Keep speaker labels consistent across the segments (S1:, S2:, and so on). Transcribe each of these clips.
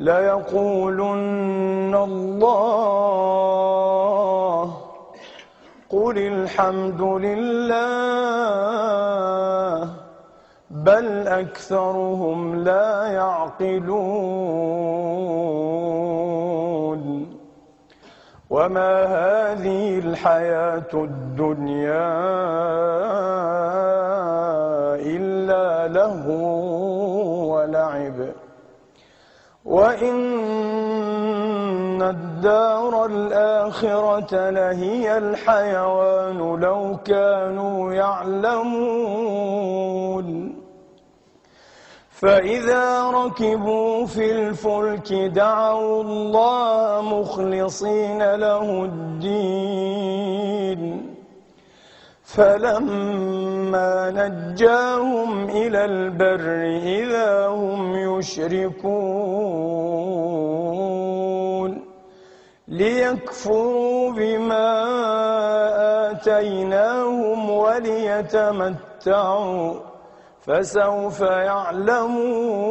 S1: ليقولن الله قل الحمد لله بل أكثرهم لا يعقلون وما هذه الحياة الدنيا إلا له ولعب وإن الدار الآخرة لهي الحيوان لو كانوا يعلمون فإذا ركبوا في الفلك دعوا الله مخلصين له الدين فلما نجاهم إلى البر إذا هم يشركون ليكفروا بما آتيناهم وليتمتعوا فسوف يعلمون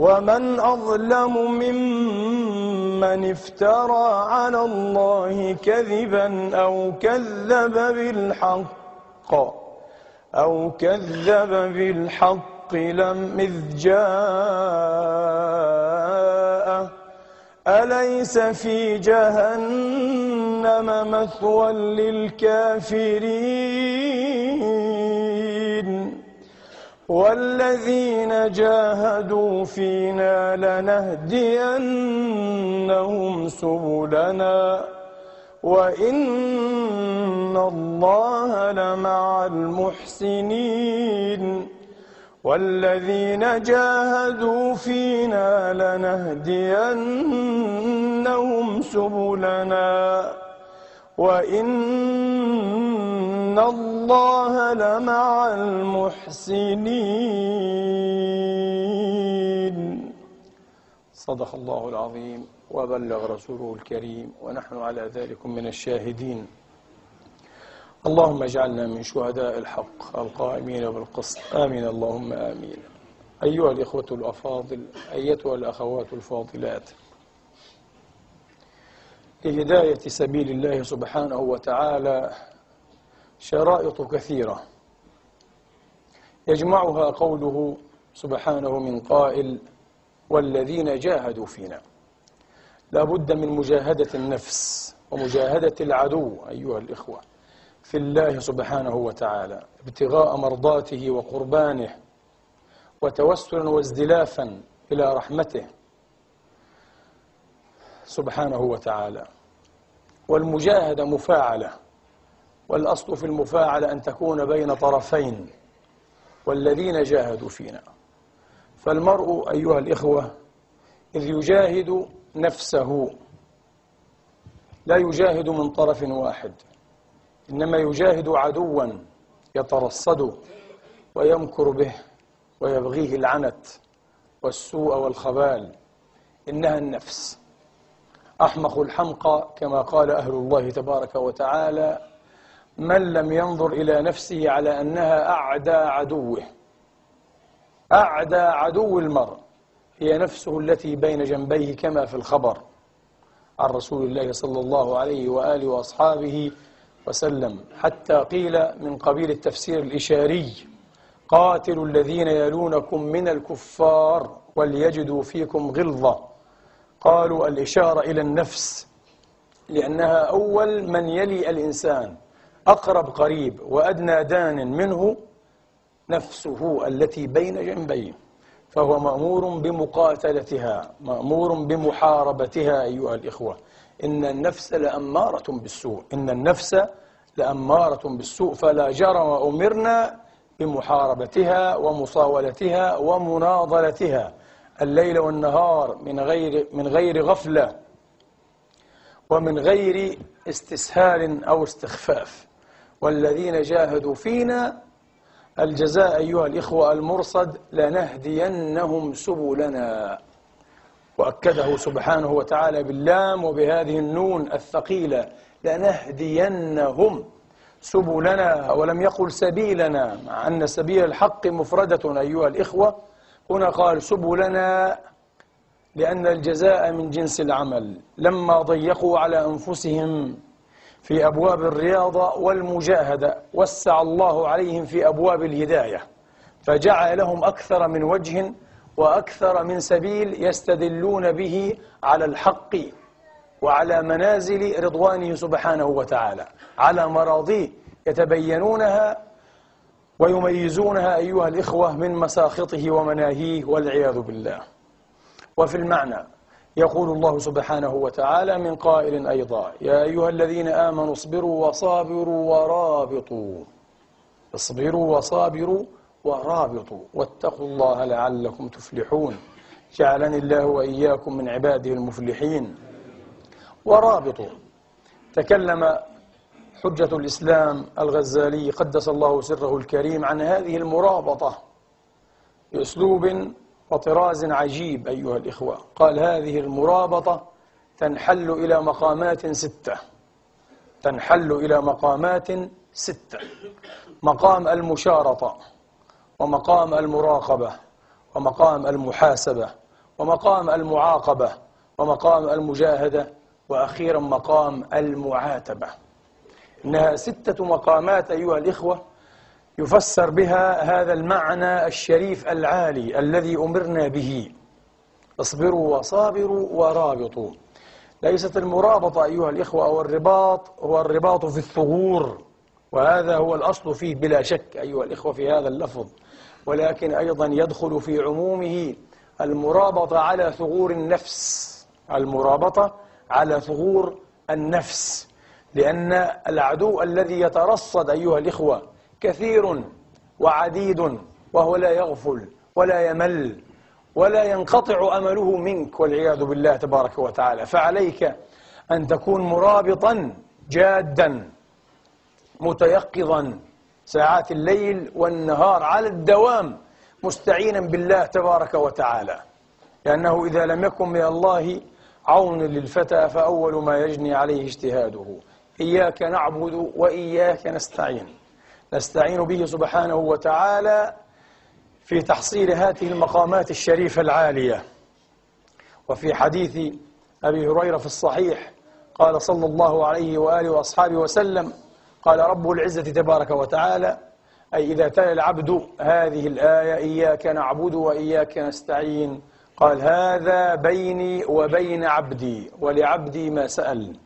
S1: ومن أظلم ممن افترى على الله كذبا أو كذب بالحق أو كذب بالحق لم إذ جاءه أليس في جهنم مثوى للكافرين؟ والذين جاهدوا فينا لنهدينهم سبلنا وإن الله لمع المحسنين والذين جاهدوا فينا لنهدينهم سبلنا وإن الله لمع المحسنين. صدق الله العظيم وبلغ رسوله الكريم ونحن على ذلك من الشاهدين. اللهم اجعلنا من شهداء الحق القائمين بالقسط. آمين. اللهم آمين. أيها الإخوة الأفاضل أيتها الأخوات الفاضلات. لهداية سبيل الله سبحانه وتعالى شرائط كثيرة. يجمعها قوله سبحانه من قائل والذين جاهدوا فينا. لا بد من مجاهدة النفس ومجاهدة العدو أيها الإخوة في الله سبحانه وتعالى ابتغاء مرضاته وقربانه وتوسلا وازدلافا إلى رحمته سبحانه وتعالى. والمجاهدة مفاعلة والأصل في المفاعلة أن تكون بين طرفين والذين جاهدوا فينا. فالمرء أيها الإخوة إذ يجاهد نفسه لا يجاهد من طرف واحد إنما يجاهد عدوا يترصد ويمكر به ويبغيه العنت والسوء والخبال. إنها النفس. أحمق الحمقى كما قال أهل الله تبارك وتعالى من لم ينظر إلى نفسه على أنها أعدى عدوه. أعدى عدو المرء. هي نفسه التي بين جنبيه كما في الخبر. عن رسول الله صلى الله عليه وآله وأصحابه وسلم. حتى قيل من قبيل التفسير الإشاري قاتلوا الذين يلونكم من الكفار وليجدوا فيكم غلظة. قالوا الإشارة إلى النفس لأنها أول من يلي الإنسان. أقرب قريب وأدنى دان منه نفسه التي بين جنبيه فهو مأمور بمقاتلتها مأمور بمحاربتها أيها الإخوة. إن النفس لأمارة بالسوء إن النفس لأمارة بالسوء. فلا جرم أمرنا بمحاربتها ومصاولتها ومناضلتها. الليل والنهار من غير من غير غفلة ومن غير استسهال أو استخفاف. والذين جاهدوا فينا. الجزاء أيها الإخوة المرصد لنهدينهم سبلنا. وأكده سبحانه وتعالى باللام وبهذه النون الثقيلة لنهدينهم سبلنا. ولم يقل سبيلنا مع أن سبيل الحق مفردة أيها الإخوة. هنا قال سبلنا لأن الجزاء من جنس العمل. لما ضيقوا على أنفسهم في أبواب الرياضة والمجاهدة وسع الله عليهم في أبواب الهداية فجعل لهم أكثر من وجه وأكثر من سبيل يستدلون به على الحق وعلى منازل رضوانه سبحانه وتعالى على مراضيه يتبينونها ويميزونها أيها الإخوة من مساخطه ومناهيه والعياذ بالله. وفي المعنى يقول الله سبحانه وتعالى من قائل أيضا يا أيها الذين آمنوا اصبروا وصابروا ورابطوا. اصبروا وصابروا ورابطوا واتقوا الله لعلكم تفلحون. جعلني الله وإياكم من عباده المفلحين. ورابطوا. تكلم حجة الإسلام الغزالي قدس الله سره الكريم عن هذه المرابطة بأسلوب وطراز عجيب أيها الإخوة. قال هذه المرابطة تنحل إلى مقامات ستة. تنحل إلى مقامات ستة. مقام المشارطة ومقام المراقبة ومقام المحاسبة ومقام المعاقبة ومقام المجاهدة وأخيرا مقام المعاتبة. إنها ستة مقامات أيها الإخوة يفسر بها هذا المعنى الشريف العالي الذي أمرنا به. اصبروا وصابروا ورابطوا. ليست المرابطة أيها الإخوة أو الرباط هو الرباط في الثغور وهذا هو الأصل فيه بلا شك أيها الإخوة في هذا اللفظ. ولكن أيضا يدخل في عمومه المرابطة على ثغور النفس. المرابطة على ثغور النفس. لأن العدو الذي يترصد أيها الإخوة كثير وعديد وهو لا يغفل ولا يمل ولا ينقطع أمله منك والعياذ بالله تبارك وتعالى. فعليك أن تكون مرابطا جادا متيقظا. ساعات الليل والنهار على الدوام مستعينا بالله تبارك وتعالى. لأنه إذا لم يكن من الله عون للفتى فأول ما يجني عليه اجتهاده. إياك نعبد وإياك نستعين. نستعين به سبحانه وتعالى في تحصيل هذه المقامات الشريفة العالية. وفي حديث أبي هريرة في الصحيح قال صلى الله عليه وآله وأصحابه وسلم قال رب العزة تبارك وتعالى أي إذا تلا العبد هذه الآية إياك نعبد وإياك نستعين قال هذا بيني وبين عبدي ولعبدي ما سأل.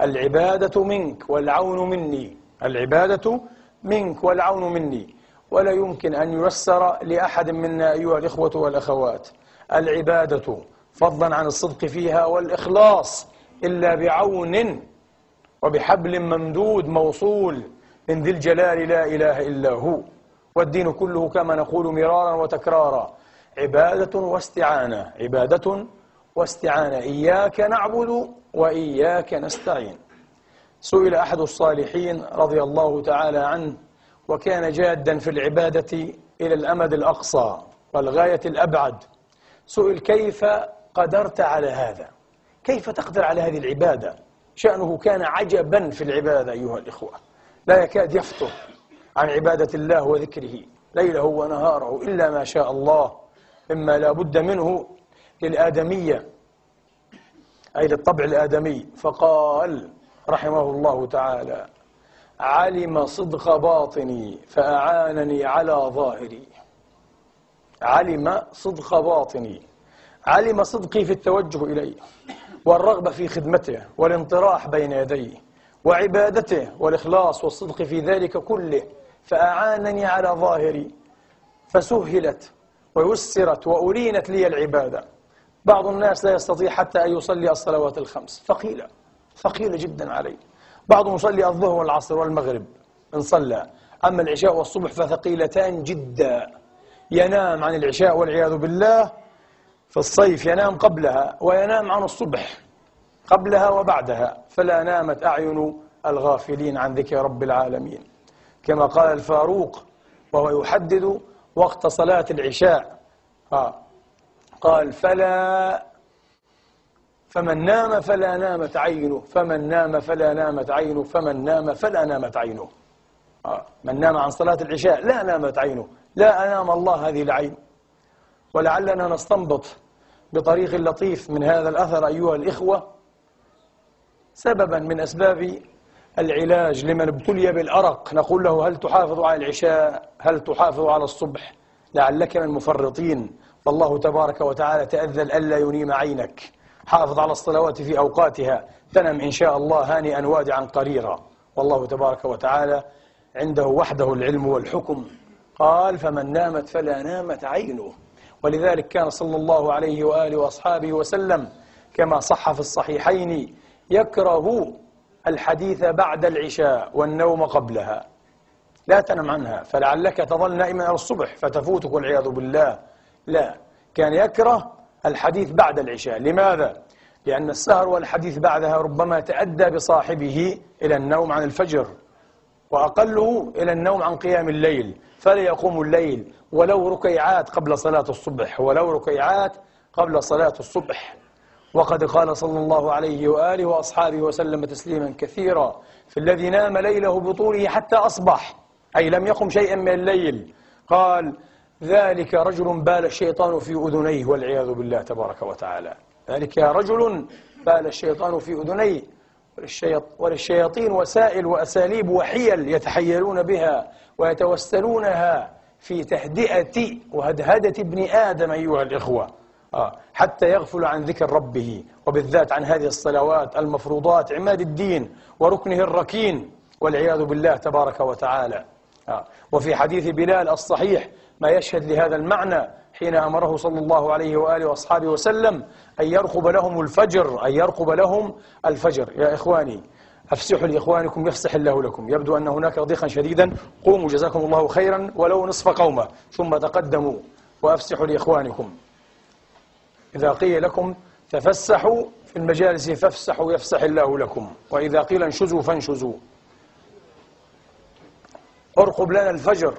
S1: العبادة منك والعون مني. العبادة منك والعون مني. ولا يمكن أن ييسر لأحد منا أيها الإخوة والأخوات العبادة فضلا عن الصدق فيها والإخلاص إلا بعون وبحبل ممدود موصول من ذي الجلال لا إله إلا هو. والدين كله كما نقول مرارا وتكرارا. عبادة واستعانة. عبادة واستعانة. إياك نعبد وإياك نستعين. سئل أحد الصالحين رضي الله تعالى عنه وكان جادا في العبادة إلى الأمد الأقصى والغاية الأبعد. سئل كيف قدرت على هذا؟ كيف تقدر على هذه العبادة؟ شأنه كان عجبا في العبادة أيها الإخوة. لا يكاد يفتر عن عبادة الله وذكره ليله ونهاره إلا ما شاء الله. مما لا بد منه للآدمية أي للطبع الآدمي. فقال رحمه الله تعالى. علم صدق باطني فأعانني على ظاهري. علم صدق باطني. علم صدقي في التوجه إليه والرغبة في خدمته والانطراح بين يديه وعبادته والإخلاص والصدق في ذلك كله فأعانني على ظاهري. فسهلت ويسرت وأرينت لي العبادة. بعض الناس لا يستطيع حتى أن يصلي الصلوات الخمس. ثقيلة ثقيلة جدا عليه بعضهم يصلي الظهر والعصر والمغرب إن صلى. أما العشاء والصبح فثقيلتان جدا. ينام عن العشاء والعياذ بالله في الصيف ينام قبلها وينام عن الصبح قبلها وبعدها فلا نامت أعين الغافلين عن ذكر رب العالمين. كما قال الفاروق وهو يحدد وقت صلاة العشاء. قال فلا فمن نام فلا نامت عينه. فمن نام فلا نامت عينه. فمن نام فلا نامت عينه. من نام عن صلاة العشاء لا نامت عينه. لا أنام الله هذه العين. ولعلنا نستنبط بطريق لطيف من هذا الأثر أيها الإخوة سببا من أسباب العلاج لمن ابتلي بالأرق. نقول له هل تحافظ على العشاء؟ هل تحافظ على الصبح؟ لعلك من المفرطين. فالله تبارك وتعالى تأذل ألا ينيم عينك. حافظ على الصلوات في أوقاتها. تنم إن شاء الله هانئا وادعا قريرا. والله تبارك وتعالى عنده وحده العلم والحكم. قال فمن نامت فلا نامت عينه. ولذلك كان صلى الله عليه وآله وأصحابه وسلم كما صح في الصحيحين يكره الحديث بعد العشاء والنوم قبلها. لا تنم عنها. فلعلك تظل نائما إلى الصبح فتفوتك والعياذ بالله. لا. كان يكره الحديث بعد العشاء. لماذا؟ لأن السهر والحديث بعدها ربما تأدى بصاحبه إلى النوم عن الفجر وأقله إلى النوم عن قيام الليل. فلا يقوم الليل ولو ركيعات قبل صلاة الصبح ولو ركيعات قبل صلاة الصبح. وقد قال صلى الله عليه وآله وأصحابه وسلم تسليما كثيرا في الذي نام ليله بطوله حتى أصبح أي لم يقم شيئا من الليل. قال ذلك رجل بال الشيطان في أذنيه والعياذ بالله تبارك وتعالى. ذلك رجل بال الشيطان في أذنيه وللشياطين وسائل وأساليب وحيل يتحيلون بها ويتوسلونها في تهدئة وهدهدة ابن آدم أيها الإخوة. آه حتى يغفل عن ذكر ربه وبالذات عن هذه الصلوات المفروضات عماد الدين وركنه الركين والعياذ بالله تبارك وتعالى. آه وفي حديث بلال الصحيح ما يشهد لهذا المعنى حين أمره صلى الله عليه وآله وأصحابه وسلم أن يرقب لهم الفجر أن يرقب لهم الفجر. يا إخواني أفسحوا لإخوانكم يفسح الله لكم. يبدو أن هناك ضيقا شديدا. قوموا جزاكم الله خيرا ولو نصف قومة. ثم تقدموا وأفسحوا لإخوانكم. إذا قيل لكم تفسحوا في المجالس فافسحوا يفسح الله لكم. وإذا قيل انشزوا فانشزوا. ارقب لنا الفجر.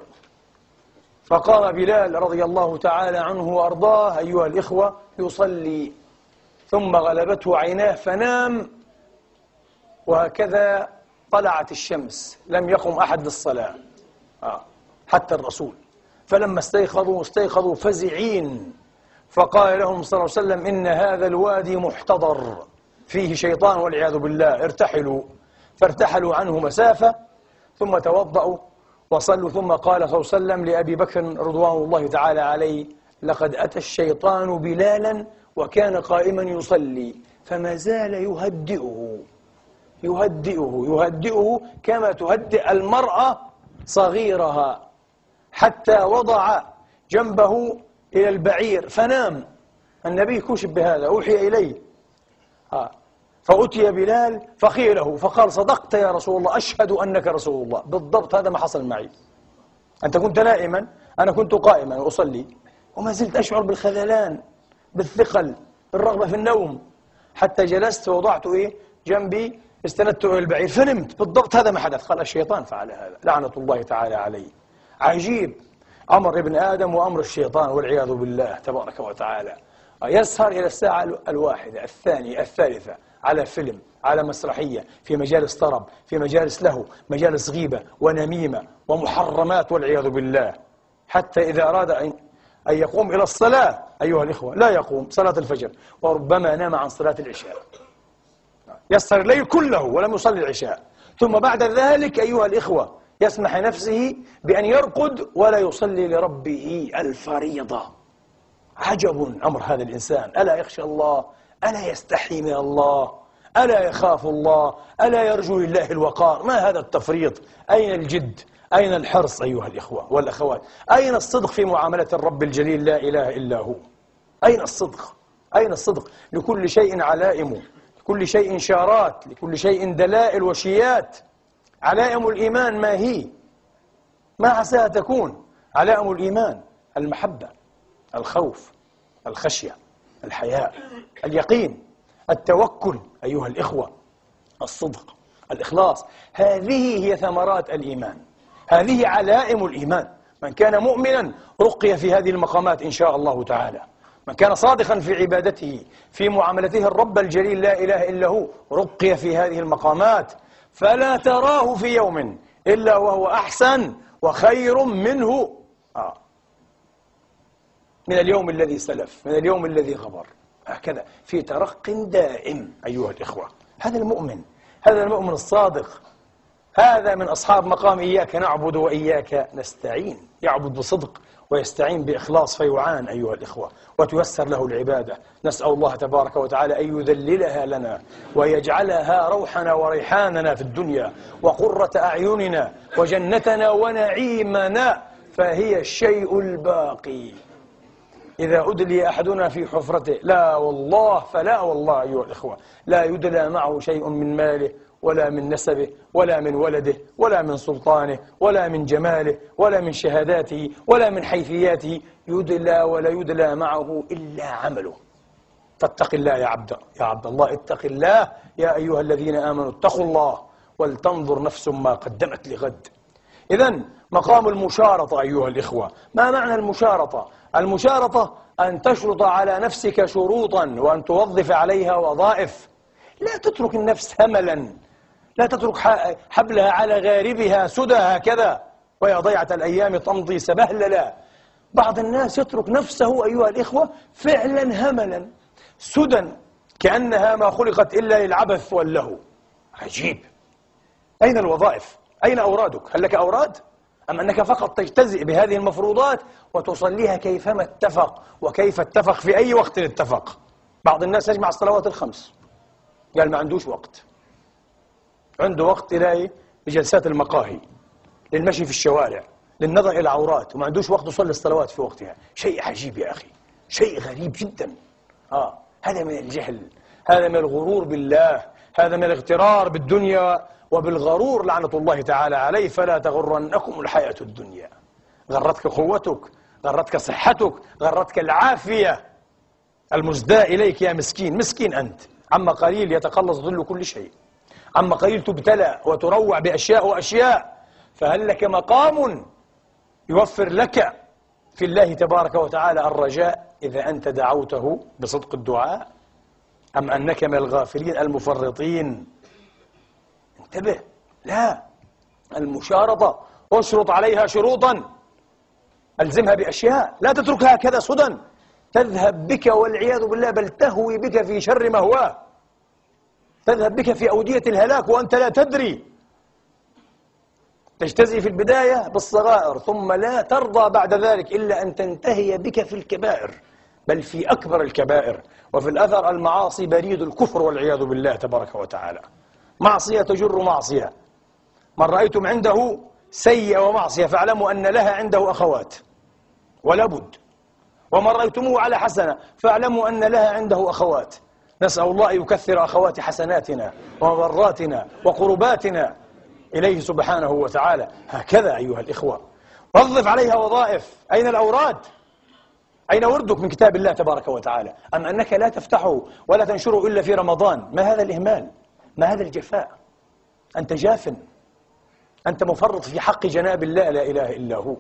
S1: فقام بلال رضي الله تعالى عنه وأرضاه أيها الإخوة يصلي. ثم غلبته عيناه فنام. وهكذا طلعت الشمس. لم يقم أحد للصلاة آه حتى الرسول. فلما استيقظوا استيقظوا فزعين. فقال لهم صلى الله عليه وسلم إن هذا الوادي محتضر. فيه شيطان والعياذ بالله. ارتحلوا. فارتحلوا عنه مسافة ثم توضأوا. وصلوا ثم قال صلى الله عليه وسلم لأبي بكر رضوان الله تعالى عليه لقد أتى الشيطان بلالا وكان قائما يصلي فما زال يهدئه يهدئه يهدئه كما تهدئ المرأة صغيرها حتى وضع جنبه إلى البعير فنام النبي كشف بهذا أوحي إليه آه. فأتي بلال فخيله فقال صدقت يا رسول الله أشهد أنك رسول الله. بالضبط هذا ما حصل معي. أنت كنت نائما أنا كنت قائما وأصلي وما زلت أشعر بالخذلان بالثقل بالرغبة في النوم. حتى جلست ووضعت إيه؟ جنبي استندت إلى البعير فنمت. بالضبط هذا ما حدث. قال الشيطان فعل هذا. لعنة الله تعالى عليه. عجيب. أمر ابن آدم وأمر الشيطان والعياذ بالله تبارك وتعالى. يسهر إلى الساعة الواحدة الثانية الثالثة. على فيلم على مسرحية في مجالس طرب في مجالس له مجالس غيبة ونميمة ومحرمات والعياذ بالله. حتى إذا أراد أن يقوم إلى الصلاة أيها الإخوة لا يقوم صلاة الفجر وربما نام عن صلاة العشاء. يسهر الليل كله ولم يصلي العشاء. ثم بعد ذلك أيها الإخوة يسمح نفسه بأن يرقد ولا يصلي لربه الفريضة. عجب أمر هذا الإنسان. ألا يخشى الله ألا يستحي من الله؟ ألا يخاف الله؟ ألا يرجو لله الوقار؟ ما هذا التفريط؟ أين الجد؟ أين الحرص أيها الإخوة والأخوات؟ أين الصدق في معاملة الرب الجليل لا إله إلا هو؟ أين الصدق؟ أين الصدق؟ لكل شيء علائم لكل شيء شارات لكل شيء دلائل وشيات. علائم الإيمان ما هي؟ ما عساها تكون؟ علائم الإيمان المحبة الخوف الخشية الحياء. اليقين التوكل أيها الإخوة الصدق الإخلاص. هذه هي ثمرات الإيمان. هذه علائم الإيمان. من كان مؤمنا رقي في هذه المقامات إن شاء الله تعالى. من كان صادقا في عبادته في معاملته الرب الجليل لا إله إلا هو رقي في هذه المقامات. فلا تراه في يوم إلا وهو أحسن وخير منه. آه. من اليوم الذي سلف من اليوم الذي غبر هكذا في ترق دائم. أيها الإخوة. هذا المؤمن هذا المؤمن الصادق. هذا من أصحاب مقام إياك نعبد وإياك نستعين. يعبد بصدق ويستعين بإخلاص فيعان أيها الإخوة. وتيسر له العبادة. نسأل الله تبارك وتعالى أن يذللها لنا ويجعلها روحنا وريحاننا في الدنيا وقرة أعيننا وجنتنا ونعيمنا فهي الشيء الباقي. إذا أدلي أحدنا في حفرته لا والله فلا والله أيها الإخوة. لا يدلى معه شيء من ماله ولا من نسبه ولا من ولده ولا من سلطانه ولا من جماله ولا من شهاداته ولا من حيثياته. يدلى ولا يدلى معه إلا عمله. فاتق الله يا عبد يا عبد الله اتق الله. يا أيها الذين آمنوا اتقوا الله ولتنظر نفس ما قدمت لغد. إذا مقام المشارطة أيها الإخوة. ما معنى المشارطة؟ المشارطة أن تشرط على نفسك شروطا وأن توظف عليها وظائف لا تترك النفس هملا لا تترك حبلها على غاربها سدى هكذا ويا ضيعة الأيام تمضي سبهللا بعض الناس يترك نفسه أيها الإخوة فعلا هملا سدى كأنها ما خلقت إلا للعبث واللهو عجيب أين الوظائف؟ أين أورادك؟ هل لك أوراد؟ أم أنك فقط تجتزئ بهذه المفروضات وتصليها كيفما اتفق؟ وكيف اتفق؟ في أي وقت اتفق؟ بعض الناس يجمع الصلوات الخمس. قال ما عندوش وقت. عنده وقت تلاقي لجلسات المقاهي للمشي في الشوارع للنظر إلى العورات وما عندوش وقت يصلي الصلوات في وقتها. شيء عجيب يا أخي. شيء غريب جدا. آه هذا من الجهل. هذا من الغرور بالله. هذا من الاغترار بالدنيا. وبالغرور لعنة الله تعالى عليه فلا تغرنكم الحياة الدنيا. غرتك قوتك غرتك صحتك غرتك العافية. المزداء إليك يا مسكين. مسكين أنت. عما قليل يتقلص ظل كل شيء. عما قليل تبتلى وتروع بأشياء وأشياء فهل لك مقام يوفر لك في الله تبارك وتعالى الرجاء إذا أنت دعوته بصدق الدعاء؟ أم أنك من الغافلين المفرطين؟ انتبه. لا. المشارطة اشرط عليها شروطا. ألزمها بأشياء. لا تتركها هكذا سدى. تذهب بك والعياذ بالله بل تهوي بك في شر مهواه تذهب بك في أودية الهلاك وأنت لا تدري. تجتزي في البداية بالصغائر ثم لا ترضى بعد ذلك إلا أن تنتهي بك في الكبائر. بل في أكبر الكبائر. وفي الأثر المعاصي بريد الكفر والعياذ بالله تبارك وتعالى. معصية تجر معصية. من رأيتم عنده سيئة ومعصية فاعلموا أن لها عنده أخوات. ولا بد. ومن رأيتموه على حسنة فاعلموا أن لها عنده أخوات. نسأل الله أن يكثر أخوات حسناتنا ومضراتنا وقرباتنا إليه سبحانه وتعالى. هكذا أيها الإخوة. وظف عليها وظائف. أين الأوراد؟ أين وردك من كتاب الله تبارك وتعالى؟ أم أنك لا تفتحه ولا تنشره إلا في رمضان؟ ما هذا الإهمال؟ ما هذا الجفاء؟ أنت جاف. أنت مفرط في حق جناب الله لا إله إلا هو.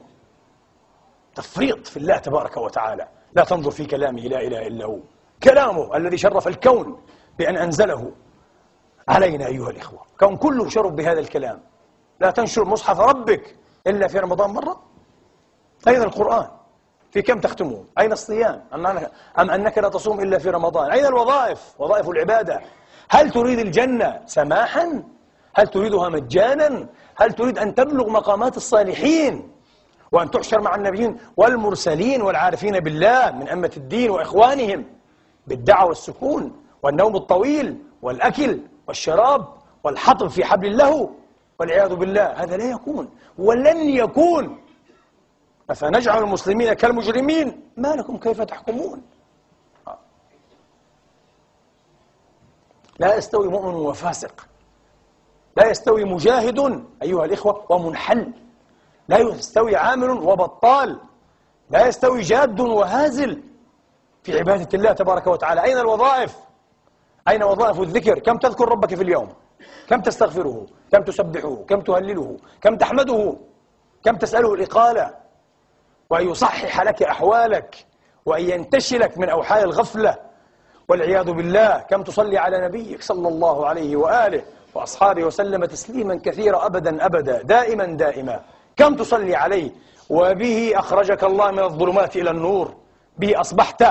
S1: تفريط في الله تبارك وتعالى. لا تنظر في كلامه لا إله إلا هو. كلامه الذي شرف الكون بأن أنزله علينا أيها الإخوة. كون كله شرف بهذا الكلام. لا تنشر مصحف ربك إلا في رمضان مرة. أين القرآن. في كم تختمون؟ أين الصيام؟ أم أنك لا تصوم إلا في رمضان؟ أين الوظائف؟ وظائف العبادة. هل تريد الجنة سماحا؟ هل تريدها مجانا؟ هل تريد أن تبلغ مقامات الصالحين وأن تحشر مع النبيين والمرسلين والعارفين بالله من أمة الدين وإخوانهم بالدعوة والسكون والنوم الطويل والأكل والشراب والحطب في حبل الله والعياذ بالله. هذا لا يكون ولن يكون. أفنجعل المسلمين كالمجرمين؟ ما لكم كيف تحكمون؟ لا يستوي مؤمن وفاسق لا يستوي مجاهد أيها الإخوة ومنحل لا يستوي عامل وبطال لا يستوي جاد وهازل في عبادة الله تبارك وتعالى أين الوظائف؟ أين وظائف الذكر؟ كم تذكر ربك في اليوم؟ كم تستغفره؟ كم تسبحه؟ كم تهلله؟ كم تحمده؟ كم تسأله الإقالة؟ وأن يصحح لك أحوالك وأن ينتشلك من أوحال الغفلة والعياذ بالله كم تصلي على نبيك صلى الله عليه وآله وأصحابه وسلم تسليما كثيرا أبدا أبدا دائما دائما. كم تصلي عليه؟ وبه أخرجك الله من الظلمات إلى النور. به أصبحت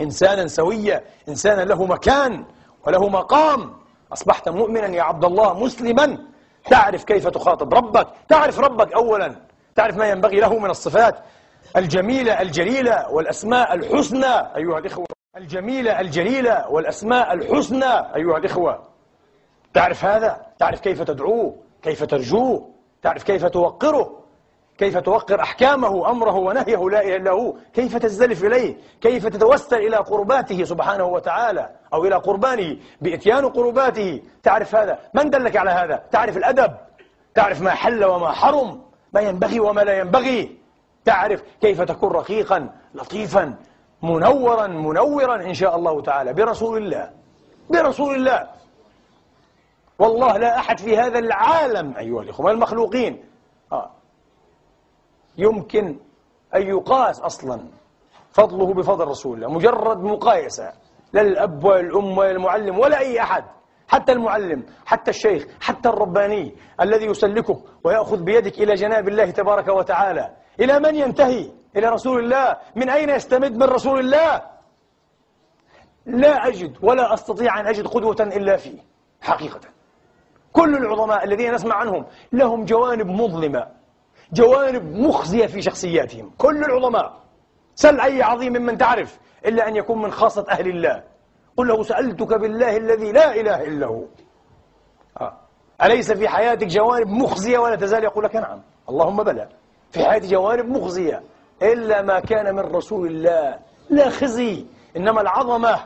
S1: إنسانا سويا إنسانا له مكان وله مقام. أصبحت مؤمنا يا عبد الله مسلما. تعرف كيف تخاطب ربك؟ تعرف ربك أولا. تعرف ما ينبغي له من الصفات. الجميلة الجليلة والأسماء الحسنى. أيها الإخوة الجميلة الجليلة والأسماء الحسنى. أيها الإخوة تعرف هذا؟ تعرف كيف تدعوه؟ كيف ترجوه؟ تعرف كيف توقره؟ كيف توقر أحكامه أمره ونهيه لا إله إلا هو؟ كيف تزدلف إليه؟ كيف تتوسل إلى قرباته سبحانه وتعالى أو إلى قربانه بإتيان قرباته؟ تعرف هذا؟ من دلك على هذا؟ تعرف الأدب؟ تعرف ما حل وما حرم؟ ما ينبغي وما لا ينبغي؟ تعرف كيف تكون رقيقا لطيفا منورا منورا إن شاء الله تعالى. برسول الله برسول الله. والله لا أحد في هذا العالم أيها الإخوة المخلوقين آه يمكن أن يقاس أصلا فضله بفضل رسول الله. مجرد مقايسة لا الأب ولا الأم ولا المعلم ولا أي أحد حتى المعلم حتى الشيخ حتى الرباني الذي يسلكك ويأخذ بيدك إلى جناب الله تبارك وتعالى. إلى من ينتهي؟ إلى رسول الله. من أين يستمد من رسول الله؟ لا أجد ولا أستطيع أن أجد قدوة إلا فيه حقيقة. كل العظماء الذين نسمع عنهم لهم جوانب مظلمة جوانب مخزية في شخصياتهم. كل العظماء. سل أي عظيم ممن تعرف إلا أن يكون من خاصة أهل الله. قل له سألتك بالله الذي لا إله إلا هو. آه. أليس في حياتك جوانب مخزية ولا تزال؟ يقول لك نعم. اللهم بلى. في حياتي جوانب مخزية. إلا ما كان من رسول الله. لا خزي. إنما العظمة.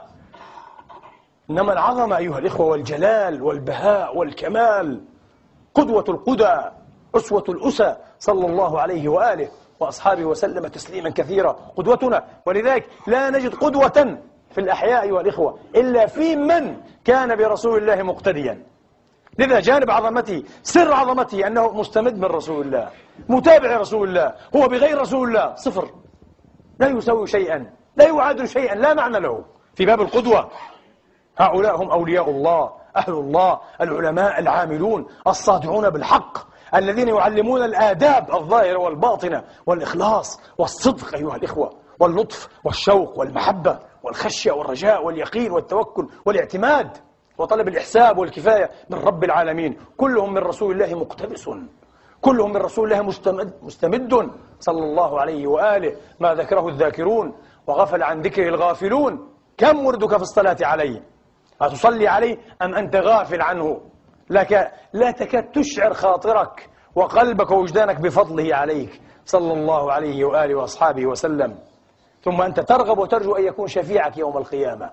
S1: إنما العظمة أيها الإخوة والجلال والبهاء والكمال. قدوة القدى. أسوة الأسى. صلى الله عليه وآله وأصحابه وسلم تسليما كثيرا. قدوتنا. ولذلك لا نجد قدوة في الأحياء أيها الإخوة إلا في من كان برسول الله مقتديا. لذا جانب عظمته سر عظمته أنه مستمد من رسول الله متابع رسول الله هو بغير رسول الله صفر. لا يسوي شيئا لا يعادل شيئا لا معنى له. في باب القدوة هؤلاء هم أولياء الله أهل الله العلماء العاملون الصادعون بالحق الذين يعلمون الآداب الظاهرة والباطنة والإخلاص والصدق أيها الإخوة واللطف والشوق والمحبة والخشية والرجاء واليقين والتوكل والاعتماد. وطلب الإحساب والكفاية من رب العالمين. كلهم من رسول الله مقتبس كلهم من رسول الله مستمد, مستمد صلى الله عليه وآله. ما ذكره الذاكرون. وغفل عن ذكره الغافلون. كم وردك في الصلاة عليه أتصلي عليه أم أنت غافل عنه؟ لك لا تكاد تشعر خاطرك وقلبك ووجدانك بفضله عليك. صلى الله عليه وآله وأصحابه وسلم. ثم أنت ترغب وترجو أن يكون شفيعك يوم القيامة.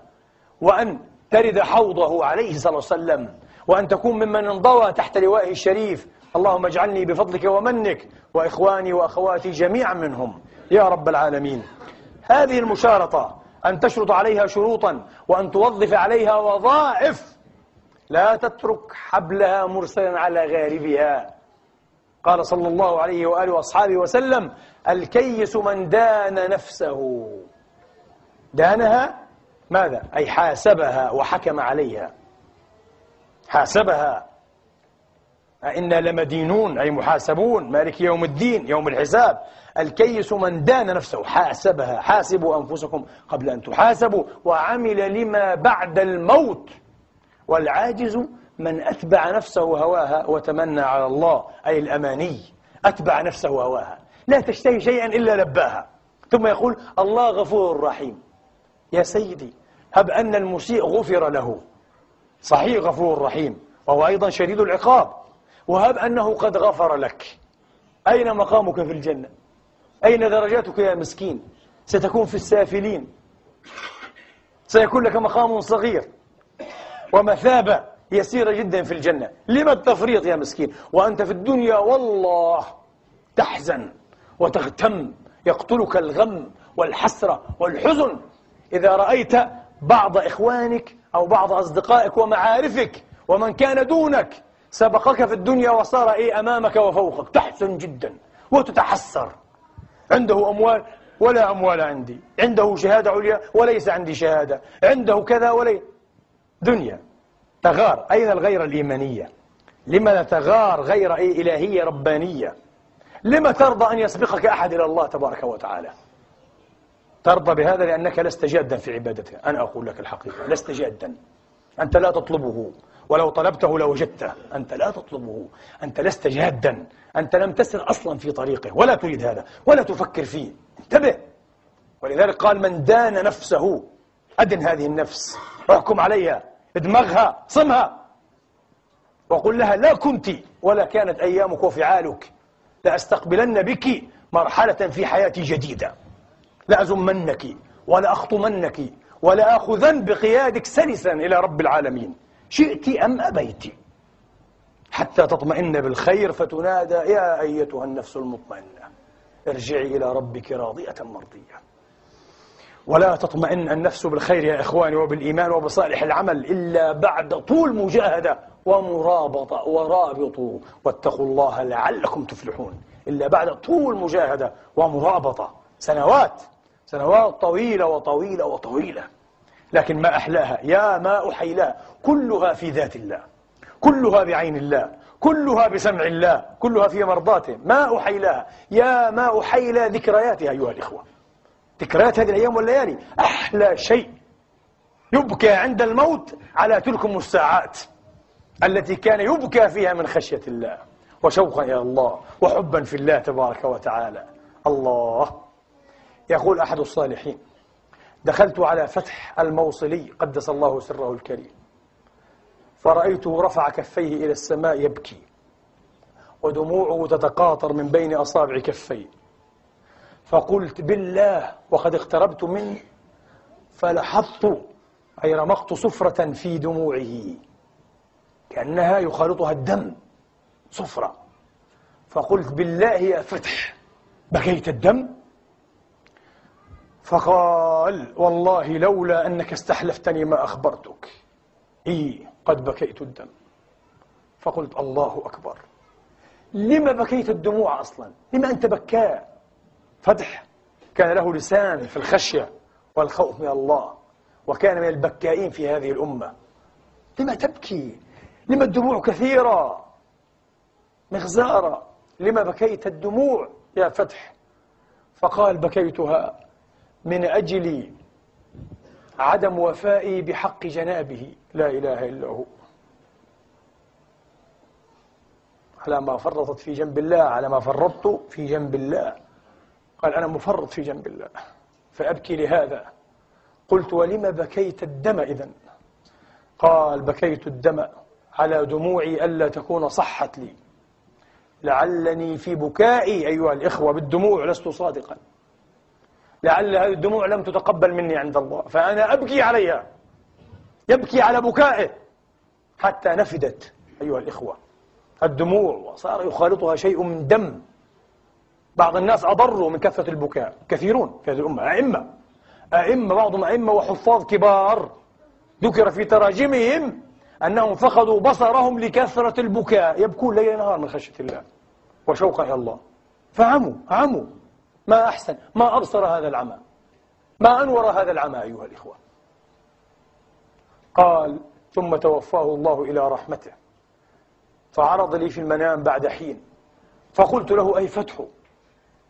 S1: وأن ترد حوضه عليه صلى الله عليه وسلم. وأن تكون ممن انضوى تحت لوائه الشريف. اللهم اجعلني بفضلك ومنك وإخواني وأخواتي جميعا منهم. يا رب العالمين. هذه المشارطة أن تشرط عليها شروطا وأن توظف عليها وظائف. لا تترك حبلها مرسلا على غاربها. قال صلى الله عليه وآله وأصحابه وسلم الكيس من دان نفسه. دانها ماذا؟ أي حاسبها وحكم عليها. حاسبها. إنا لمدينون أي محاسبون. مالك يوم الدين يوم الحساب. الكيس من دان نفسه. حاسبها. حاسبوا أنفسكم قبل أن تحاسبوا. وعمل لما بعد الموت. والعاجز من أتبع نفسه هواها وتمنى على الله أي الأماني. أتبع نفسه هواها. لا تشتهي شيئا إلا لباها. ثم يقول الله غفور رحيم. يا سيدي هب أن المسيء غفر له. صحيح غفور رحيم وهو أيضا شديد العقاب. وهب أنه قد غفر لك. أين مقامك في الجنة؟ أين درجاتك يا مسكين؟ ستكون في السافلين. سيكون لك مقام صغير. ومثابة يسيرة جدا في الجنة. لما التفريط يا مسكين؟ وأنت في الدنيا والله تحزن وتغتم. يقتلك الغم والحسرة والحزن. إذا رأيت بعض إخوانك أو بعض أصدقائك ومعارفك ومن كان دونك سبقك في الدنيا وصار إيه أمامك وفوقك. تحسن جدا وتتحسر. عنده أموال ولا أموال عندي. عنده شهادة عليا وليس عندي شهادة. عنده كذا ولي. دنيا تغار. أين الغير الإيمانية؟ لما تغار غير أي إلهية ربانية؟ لما ترضى أن يسبقك أحد إلى الله تبارك وتعالى؟ ترضى بهذا لأنك لست جادا في عبادته أنا أقول لك الحقيقة لست جادا. أنت لا تطلبه. ولو طلبته لوجدته أنت لا تطلبه. أنت لست جادا. أنت لم تسر أصلا في طريقه. ولا تريد هذا. ولا تفكر فيه. انتبه. ولذلك قال من دان نفسه أدن هذه النفس. واحكم عليها. ادمغها. صمها. وقل لها لا كنت ولا كانت أيامك وفعالك. لأستقبلن بك مرحلة في حياتي جديدة. لأزمنك ولأخطمنك ولآخذن بقيادك سلسا إلى رب العالمين. شئت أم أبيت؟ حتى تطمئن بالخير فتنادى يا أيتها النفس المطمئنة ارجعي إلى ربك راضية مرضية. ولا تطمئن النفس بالخير يا إخواني وبالإيمان وبصالح العمل إلا بعد طول مجاهدة ومرابطة ورابطوا واتقوا الله لعلكم تفلحون. إلا بعد طول مجاهدة ومرابطة سنوات. سنوات طويلة وطويلة وطويلة. لكن ما أحلاها. يا ما أحيلاها كلها في ذات الله. كلها بعين الله. كلها بسمع الله. كلها في مرضاته. ما أحيلاها يا ما أحيلا ذكرياتها أيها الإخوة. ذكريات هذه الأيام والليالي. أحلى شيء. يبكى عند الموت على تلكم الساعات التي كان يبكى فيها من خشية الله. وشوقا إلى الله. وحبا في الله تبارك وتعالى. الله. يقول أحد الصالحين دخلت على فتح الموصلي قدس الله سره الكريم. فرأيته رفع كفيه إلى السماء يبكي. ودموعه تتقاطر من بين أصابع كفيه. فقلت بالله وقد اقتربت منه فلحظت أي رمقت صفرة في دموعه. كأنها يخالطها الدم صفرة. فقلت بالله يا فتح بكيت الدم؟ فقال والله لولا أنك استحلفتني ما أخبرتك. إي قد بكيت الدم. فقلت الله أكبر. لما بكيت الدموع أصلا؟ لما أنت بكاء؟ فتح. كان له لسان في الخشية والخوف من الله وكان من البكائين في هذه الأمة. لما تبكي؟ لما الدموع كثيرة؟ مغزارة. لما بكيت الدموع يا فتح؟ فقال بكيتها. من أجل عدم وفائي بحق جنابه. لا إله إلا هو. على ما فرطت في جنب الله على ما فرطت في جنب الله. قال أنا مفرط في جنب الله. فأبكي لهذا. قلت ولم بكيت الدم إذن؟ قال بكيت الدم على دموعي ألا تكون صحت لي. لعلني في بكائي أيها الإخوة بالدموع لست صادقا. لعل هذه الدموع لم تتقبل مني عند الله فأنا أبكي عليها يبكي على بكائه حتى نفدت أيها الإخوة. الدموع وصار يخالطها شيء من دم. بعض الناس أضروا من كثرة البكاء. كثيرون في هذه الأمة أئمة. أئمة بعضهم أئمة وحفاظ كبار. ذكر في تراجمهم أنهم فقدوا بصرهم لكثرة البكاء. يبكون ليل نهار من خشية الله وشوقا إلى الله. فعموا عموا. ما أحسن ما أبصر هذا العمى ما أنور هذا العمى أيها الإخوة. قال ثم توفاه الله إلى رحمته فعرض لي في المنام بعد حين فقلت له أي فتح؟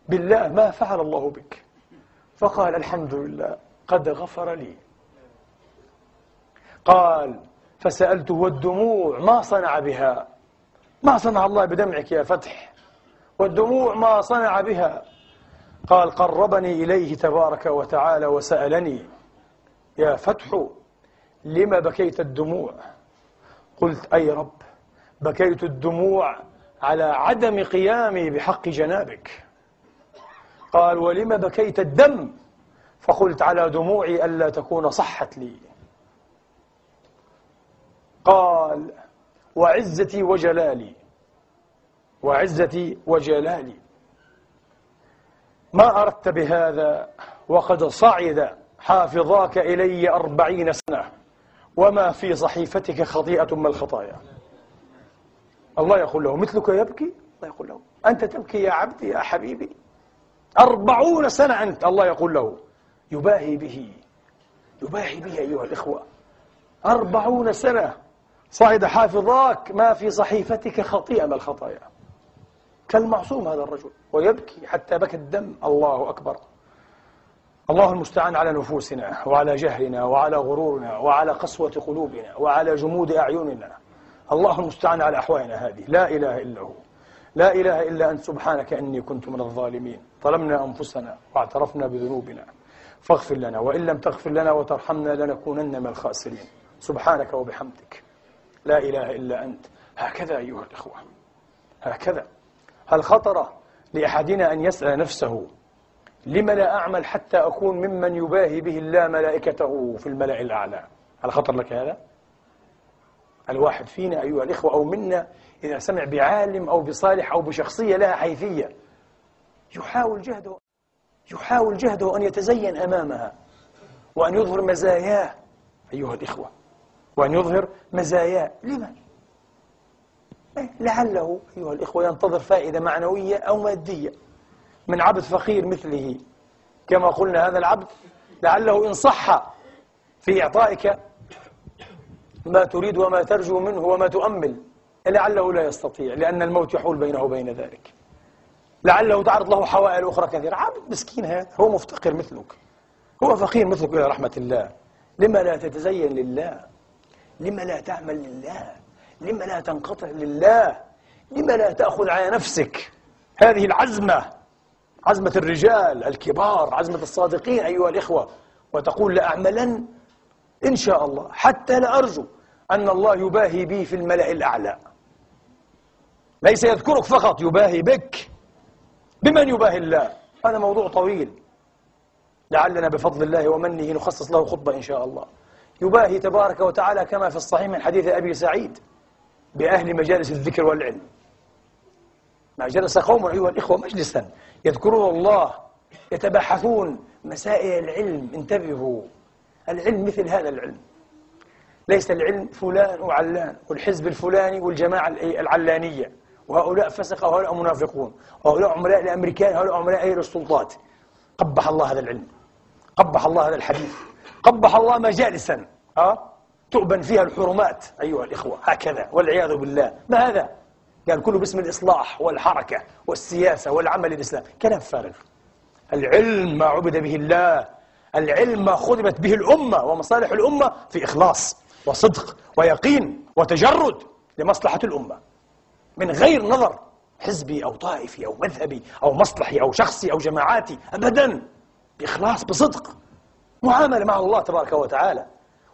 S1: بالله ما فعل الله بك. فقال الحمد لله قد غفر لي. قال فسألته والدموع ما صنع بها؟ ما صنع الله بدمعك يا فتح والدموع ما صنع بها؟ قال قربني إليه تبارك وتعالى وسألني يا فتح لما بكيت الدموع؟ قلت أي رب بكيت الدموع على عدم قيامي بحق جنابك. قال ولم بكيت الدم؟ فقلت على دموعي ألا تكون صحت لي. قال وعزتي وجلالي وعزتي وجلالي. ما أردت بهذا وقد صعد حافظاك إلي أربعين سنة وما في صحيفتك خطيئة من الخطايا؟ الله يقول له مثلك يبكي؟ الله يقول له أنت تبكي يا عبدي يا حبيبي. أربعون سنة أنت الله يقول له يباهي به يباهي به أيها الإخوة. أربعون سنة صعد حافظاك ما في صحيفتك خطيئة من الخطايا؟ كالمعصوم هذا الرجل ويبكي حتى بكى الدم. الله أكبر. الله المستعان على نفوسنا وعلى جهلنا وعلى غرورنا وعلى قسوة قلوبنا وعلى جمود أعيننا. الله المستعان على أحوالنا هذه. لا إله إلا هو. لا إله إلا أنت. سبحانك إني كنت من الظالمين. ظلمنا أنفسنا واعترفنا بذنوبنا. فاغفر لنا وإن لم تغفر لنا وترحمنا لنكونن من الخاسرين. سبحانك وبحمدك. لا إله إلا أنت. هكذا أيها الإخوة. هكذا. هل خطر لأحدنا أن يسأل نفسه لم لا أعمل حتى أكون ممن يباهي به الله ملائكته في الملأ الأعلى هل خطر لك هذا؟ الواحد فينا أيها الإخوة أو منا إذا سمع بعالم أو بصالح أو بشخصية لها حيثية يحاول جهده يحاول جهده أن يتزين أمامها وأن يظهر مزاياه أيها الإخوة وأن يظهر مزاياه لمن؟ إيه، لعله أيها الإخوة ينتظر فائدة معنوية أو مادية من عبد فقير مثله. كما قلنا هذا العبد لعله إن صح في إعطائك ما تريد وما ترجو منه وما تؤمل لعله لا يستطيع لأن الموت يحول بينه وبين ذلك. لعله تعرض له حوائل أخرى كثيرة. عبد مسكين هذا هو مفتقر مثلك. هو فقير مثلك إلى رحمة الله. لما لا تتزين لله لما لا تعمل لله. لما لا تنقطع لله؟ لما لا تأخذ على نفسك هذه العزمة؟ عزمة الرجال الكبار عزمة الصادقين أيها الإخوة. وتقول لأعملن؟ إن شاء الله. حتى لأرجو أن الله يباهي بي في الملأ الأعلى. ليس يذكرك فقط يباهي بك. بمن يباهي الله؟ هذا موضوع طويل. لعلنا بفضل الله ومنه نخصص له خطبة إن شاء الله. يباهي تبارك وتعالى كما في الصحيح من حديث أبي سعيد. بأهل مجالس الذكر والعلم. ما جلس قوم أيها الإخوة مجلسا يذكرون الله يتبحثون مسائل العلم انتبهوا. العلم مثل هذا العلم. ليس العلم فلان وعلان والحزب الفلاني والجماعة العلانية. وهؤلاء فسقة وهؤلاء منافقون. وهؤلاء عملاء الأمريكان وهؤلاء عملاء أي السلطات. قبح الله هذا العلم. قبح الله هذا الحديث. قبح الله مجالسا. أه؟ تؤبن فيها الحرمات أيها الإخوة هكذا والعياذ بالله. ما هذا؟ قال كله باسم الإصلاح والحركة والسياسة والعمل الإسلامي. كلام فارغ. العلم ما عبد به الله العلم ما خدمت به الأمة ومصالح الأمة في إخلاص وصدق ويقين وتجرد لمصلحة الأمة. من غير نظر حزبي أو طائفي أو مذهبي أو مصلحي أو شخصي أو جماعاتي أبدا بإخلاص بصدق معاملة مع الله تبارك وتعالى.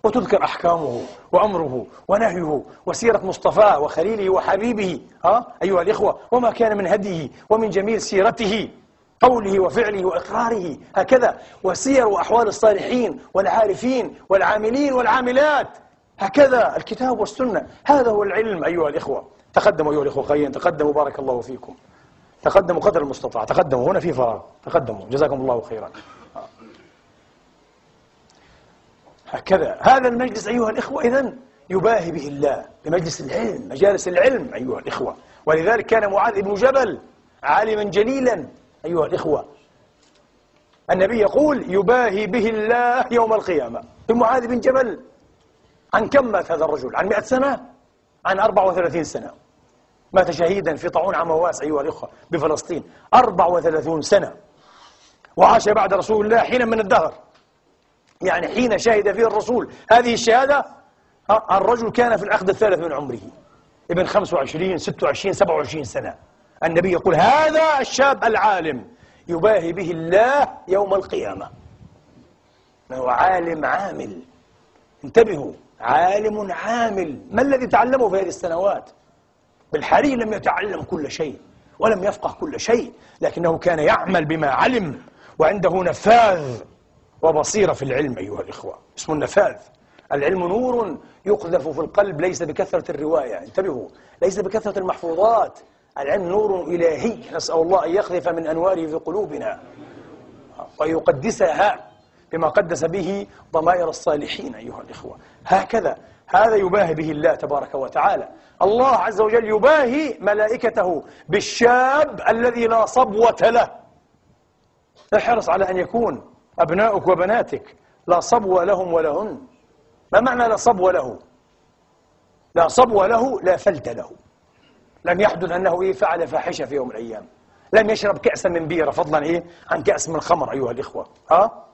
S1: وتذكر أحكامه وأمره ونهيه وسيرة مصطفاه وخليله وحبيبه ها أيها الإخوة وما كان من هديه ومن جميل سيرته قوله وفعله وإقراره هكذا. وسير وأحوال الصالحين والعارفين والعاملين والعاملات هكذا. الكتاب والسنة هذا هو العلم أيها الإخوة. تقدموا أيها الإخوة خيرا تقدموا بارك الله فيكم. تقدموا قدر المستطاع تقدموا هنا في فراغ تقدموا. جزاكم الله خيرا. هكذا. هذا المجلس أيها الإخوة إذن يباهي به الله بمجلس العلم مجالس العلم أيها الإخوة. ولذلك كان معاذ بن جبل عالما جليلا أيها الإخوة. النبي يقول يباهي به الله يوم القيامة. معاذ بن جبل عن كم مات هذا الرجل؟ عن مئة سنة؟ عن 34 سنة. مات شهيدا في طاعون عمواس أيها الإخوة بفلسطين. 34 سنة. وعاش بعد رسول الله حينا من الدهر. يعني حين شهد فيه الرسول هذه الشهادة الرجل كان في العقد الثالث من عمره. ابن 25 26 27 سنة. النبي يقول هذا الشاب العالم يباهي به الله يوم القيامة. هو عالم عامل. انتبهوا عالم عامل. ما الذي تعلمه في هذه السنوات؟ بالحري لم يتعلم كل شيء ولم يفقه كل شيء لكنه كان يعمل بما علم وعنده نفاذ. وبصيرة في العلم أيها الإخوة. اسمه النفاذ. العلم نور يقذف في القلب ليس بكثرة الرواية. انتبهوا ليس بكثرة المحفوظات. العلم نور إلهي. نسأل الله أن يقذف من أنواره في قلوبنا ويقدسها بما قدس به ضمائر الصالحين أيها الإخوة. هكذا هذا يباهي به الله تبارك وتعالى. الله عز وجل يباهي ملائكته بالشاب الذي لا صبوة له. احرص على أن يكون أبناؤك وبناتك لا صبو لهم ولهن. ما معنى لا صبو له؟ لا صبو له لا فلت له. لم يحدث أنه إيه فعل فاحشة في يوم من الأيام. لم يشرب كأسا من بيرة فضلا إيه عن كأس من الخمر أيها الإخوة. ها؟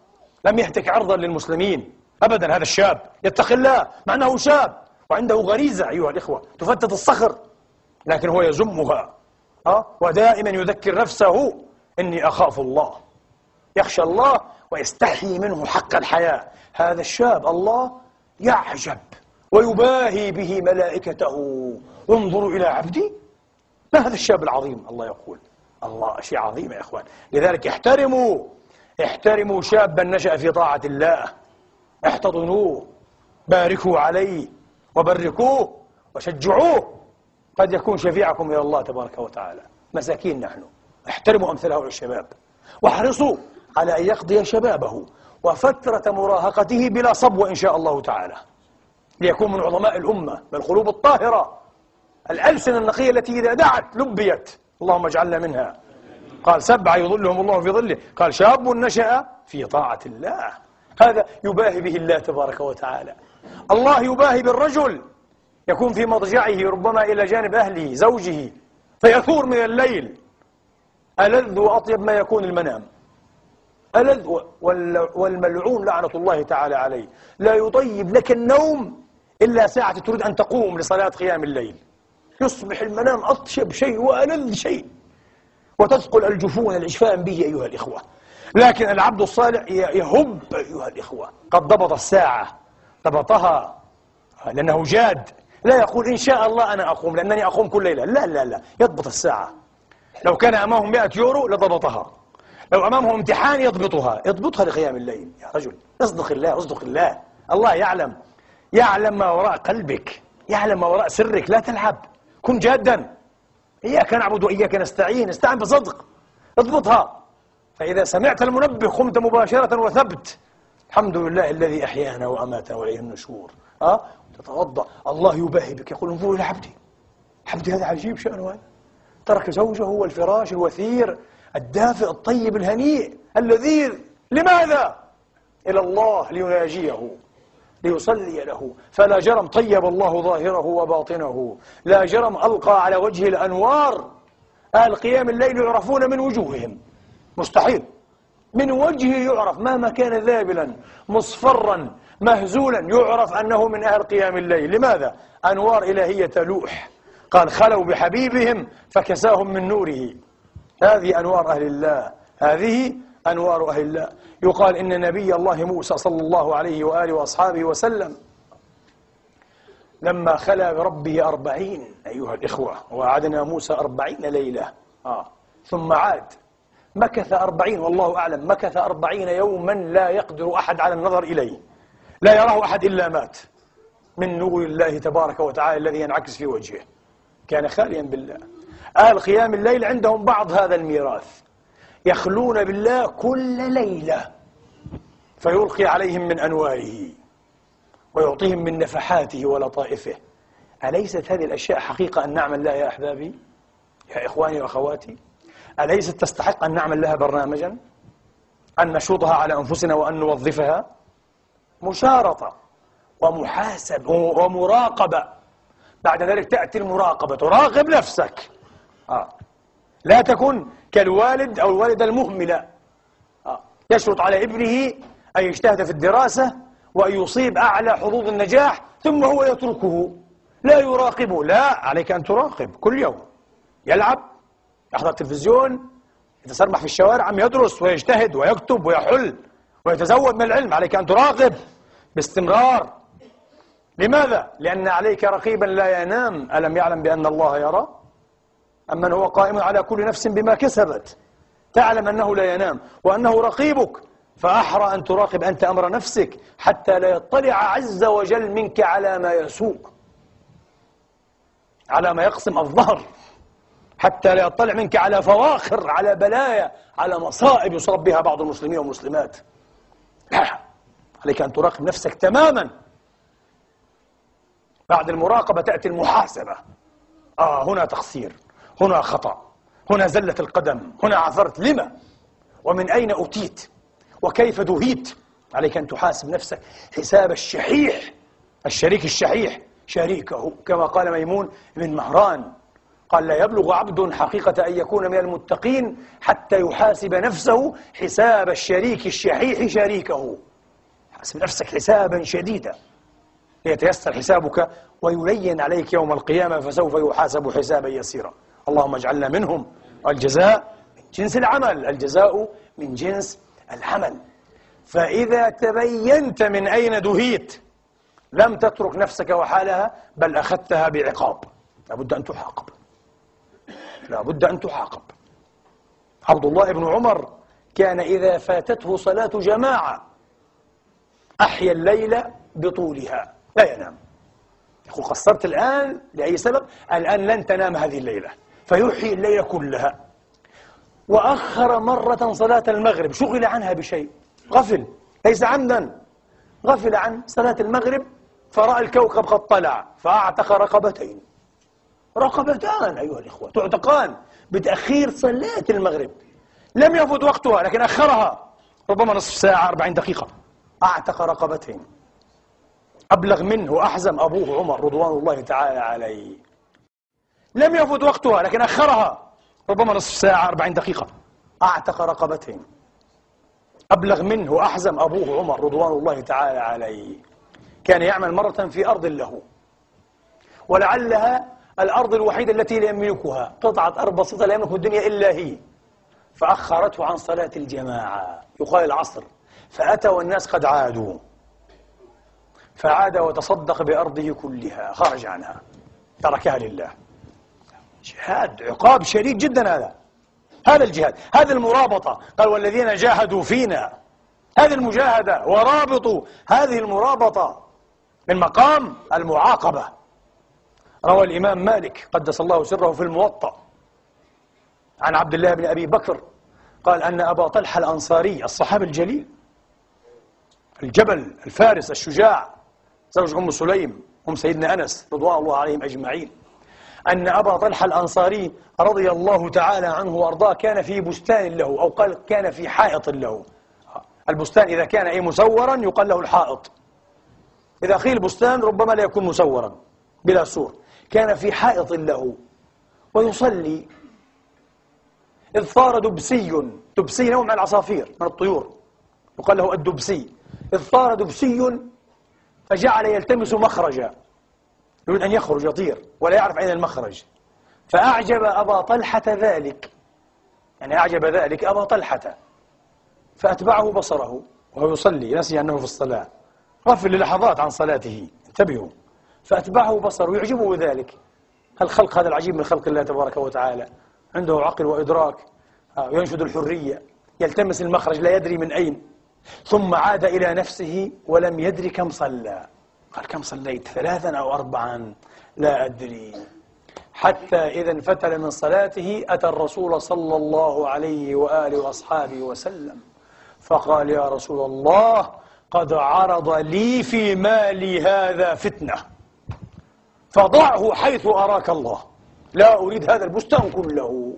S1: لم يهتك عرضا للمسلمين. أبدا هذا الشاب يتقي الله مع أنه شاب وعنده غريزة أيها الإخوة تفتت الصخر لكن هو يزمها. ها؟ ودائما يذكر نفسه إني أخاف الله. يخشى الله ويستحي منه حق الحياة. هذا الشاب الله يعجب ويباهي به ملائكته. انظروا إلى عبدي. ما هذا الشاب العظيم؟ الله يقول. الله شيء عظيم يا إخوان. لذلك احترموا. احترموا شابا نشأ في طاعة الله. احتضنوه. باركوا عليه. وبركوه. وشجعوه. قد يكون شفيعكم إلى الله تبارك وتعالى. مساكين نحن. احترموا أمثال هؤلاء الشباب. واحرصوا. على أن يقضي شبابه وفترة مراهقته بلا صبوة إن شاء الله تعالى. ليكون من عظماء الأمة بالقلوب الطاهرة. الألسنة النقية التي إذا دعت لبيت. اللهم اجعلنا منها. قال سبعة يظلهم الله في ظله. قال شاب نشأ في طاعة الله. هذا يباهي به الله تبارك وتعالى. الله يباهي بالرجل. يكون في مضجعه ربما إلى جانب أهله زوجه. فيثور من الليل. ألذ وأطيب ما يكون المنام. ألذ والملعون لعنة الله تعالى عليه. لا يطيب لك النوم إلا ساعة تريد أن تقوم لصلاة قيام الليل. يصبح المنام أطيب شيء وألذ شيء. وتثقل الجفون الإشفاء به أيها الإخوة. لكن العبد الصالح يهب أيها الإخوة. قد ضبط الساعة ضبطها لأنه جاد. لا يقول إن شاء الله أنا أقوم لأنني أقوم كل ليلة. لا لا لا. يضبط الساعة. لو كان أمامه 100 يورو لضبطها. لو أمامه امتحان يضبطها يضبطها لقيام الليل يا رجل. اصدق الله اصدق الله. الله يعلم يعلم ما وراء قلبك يعلم ما وراء سرك. لا تلعب. كن جادا. إياك نعبد وإياك نستعين. استعن بصدق. اضبطها. فإذا سمعت المنبه قمت مباشرة وثبت. الحمد لله الذي أحيانا وأماتنا وإليه النشور أه؟ تتوضأ. الله يباهي بك. يقول انظروا إلى عبدي. عبدي هذا عجيب شأنه هذا. ترك زوجه والفراش الوثير. الدافئ الطيب الهنيء اللذيذ لماذا؟ إلى الله ليناجيه ليصلي له. فلا جرم طيب الله ظاهره وباطنه. لا جرم ألقى على وجه الأنوار. أهل قيام الليل يعرفون من وجوههم. مستحيل. من وجهه يعرف مهما كان ذابلا مصفرا مهزولا يعرف أنه من أهل قيام الليل. لماذا؟ أنوار إلهية تلوح قال خلوا بحبيبهم فكساهم من نوره. هذه أنوار أهل الله. هذه أنوار أهل الله. يقال إن نبي الله موسى صلى الله عليه وآله وأصحابه وسلم لما خلا بربه أربعين أيها الإخوة وعدنا موسى أربعين ليلة. آه. ثم عاد. مكث أربعين والله أعلم مكث أربعين يوما لا يقدر أحد على النظر إليه. لا يراه أحد إلا مات. من نور الله تبارك وتعالى الذي ينعكس في وجهه. كان خاليا بالله. أهل قيام الليل عندهم بعض هذا الميراث. يخلون بالله كل ليلة. فيلقي عليهم من أنواره ويعطيهم من نفحاته ولطائفه. أليست هذه الأشياء حقيقة أن نعمل لها يا أحبابي؟ يا إخواني وأخواتي؟ أليست تستحق أن نعمل لها برنامجا؟ أن نشوطها على أنفسنا وأن نوظفها؟ مشارطة ومحاسب ومراقبة. بعد ذلك تأتي المراقبة. تراقب نفسك. آه. لا تكن كالوالد أو الوالدة المهملة آه. يشرط على ابنه أن يجتهد في الدراسة وأن يصيب أعلى حظوظ النجاح ثم هو يتركه لا يراقبه لا عليك أن تراقب كل يوم يلعب يحضر التلفزيون يتسربح في الشوارع عم يدرس ويجتهد ويكتب ويحل ويتزود من العلم عليك أن تراقب باستمرار لماذا؟ لأن عليك رقيبا لا ينام ألم يعلم بأن الله يرى؟ أمن هو قائم على كل نفس بما كسبت. تعلم أنه لا ينام وأنه رقيبك. فأحرى أن تراقب أنت أمر نفسك حتى لا يطلع عز وجل منك على ما يسوء على ما يقسم الظهر. حتى لا يطلع منك على فواخر على بلايا على مصائب يصاب بها بعض المسلمين والمسلمات. لا عليك أن تراقب نفسك تماما. بعد المراقبة تأتي المحاسبة. آه هنا تقصير. هنا خطأ هنا زلت القدم هنا عثرت لما؟ ومن أين أتيت وكيف دهيت؟ عليك أن تحاسب نفسك. حساب الشحيح الشريك الشحيح شريكه كما قال ميمون بن مهران. قال لا يبلغ عبد حقيقة أن يكون من المتقين حتى يحاسب نفسه حساب الشريك الشحيح شريكه. حاسب نفسك حسابا شديدا. ليتيسر حسابك ويلين عليك يوم القيامة فسوف يحاسب حسابا يسيرا. اللهم اجعلنا منهم. الجزاء من جنس العمل الجزاء من جنس العمل. فإذا تبينت من أين دهيت لم تترك نفسك وحالها بل أخذتها بعقاب. لابد أن تحاقب. لابد أن تحاقب. عبد الله بن عمر كان إذا فاتته صلاة جماعة أحيا الليل بطولها. لا ينام. يقول قصرت الآن لأي سبب؟ الآن لن تنام هذه الليلة. فيحيي الليل كلها. وأخر مرة صلاة المغرب شغل عنها بشيء. غفل ليس عمدا. غفل عن صلاة المغرب فرأى الكوكب قد طلع فأعتق رقبتين. رقبتان أيها الإخوة تعتقان بتأخير صلاة المغرب. لم يفت وقتها لكن أخرها. ربما نصف ساعة أربعين دقيقة. أعتق رقبتين. أبلغ منه وأحزم أبوه عمر رضوان الله تعالى عليه. لم يفت وقتها لكن أخرها ربما نصف ساعة أربعين دقيقة. أعتق رقبتين. أبلغ منه وأحزم أبوه عمر رضوان الله تعالى عليه. كان يعمل مرة في أرض له. ولعلها الأرض الوحيدة التي لا يملكها. قطعة أرض بسيطة لا يملك الدنيا إلا هي. فأخرته عن صلاة الجماعة. يقال العصر. فأتى والناس قد عادوا. فعاد وتصدق بأرضه كلها. خرج عنها. تركها لله. جهاد عقاب شديد جدا هذا. هذا الجهاد هذه المرابطة. قال والذين جاهدوا فينا. هذه المجاهدة ورابطوا هذه المرابطة من مقام المعاقبة. روى الإمام مالك قدس الله سره في الموطأ. عن عبد الله بن أبي بكر قال أن أبا طلحة الأنصاري الصحابي الجليل الجبل الفارس الشجاع زوج أم سليم أم سيدنا أنس رضوان الله عليهم أجمعين. أن أبا طلحة الأنصاري رضي الله تعالى عنه وأرضاه كان في بستان له أو قال كان في حائط له. البستان إذا كان أي مسورا يقال له الحائط. إذا قيل بستان ربما لا يكون مسورا بلا سور. كان في حائط له ويصلي. إذ صار دبسي دبسي نوع من العصافير من الطيور. يقال له الدبسي. إذ صار دبسي فجعل يلتمس مخرجا. يريد أن يخرج يطير ولا يعرف أين المخرج. فأعجب أبا طلحة ذلك. يعني أعجب ذلك أبا طلحة. فأتبعه بصره وهو يصلي نسي أنه في الصلاة. غفل للحظات عن صلاته. انتبهوا. فأتبعه بصره ويعجبه ذلك. الخلق هذا العجيب من خلق الله تبارك وتعالى. عنده عقل وإدراك آه، ينشد الحرية يلتمس المخرج لا يدري من أين. ثم عاد إلى نفسه ولم يدري كم صلى. قال كم صليت؟ ثلاثا أو أربعا؟ لا أدري. حتى إذا انفتل من صلاته أتى الرسول صلى الله عليه وآله وأصحابه وسلم. فقال يا رسول الله قد عرض لي في مالي هذا فتنة. فضعه حيث أراك الله. لا أريد هذا البستان كله.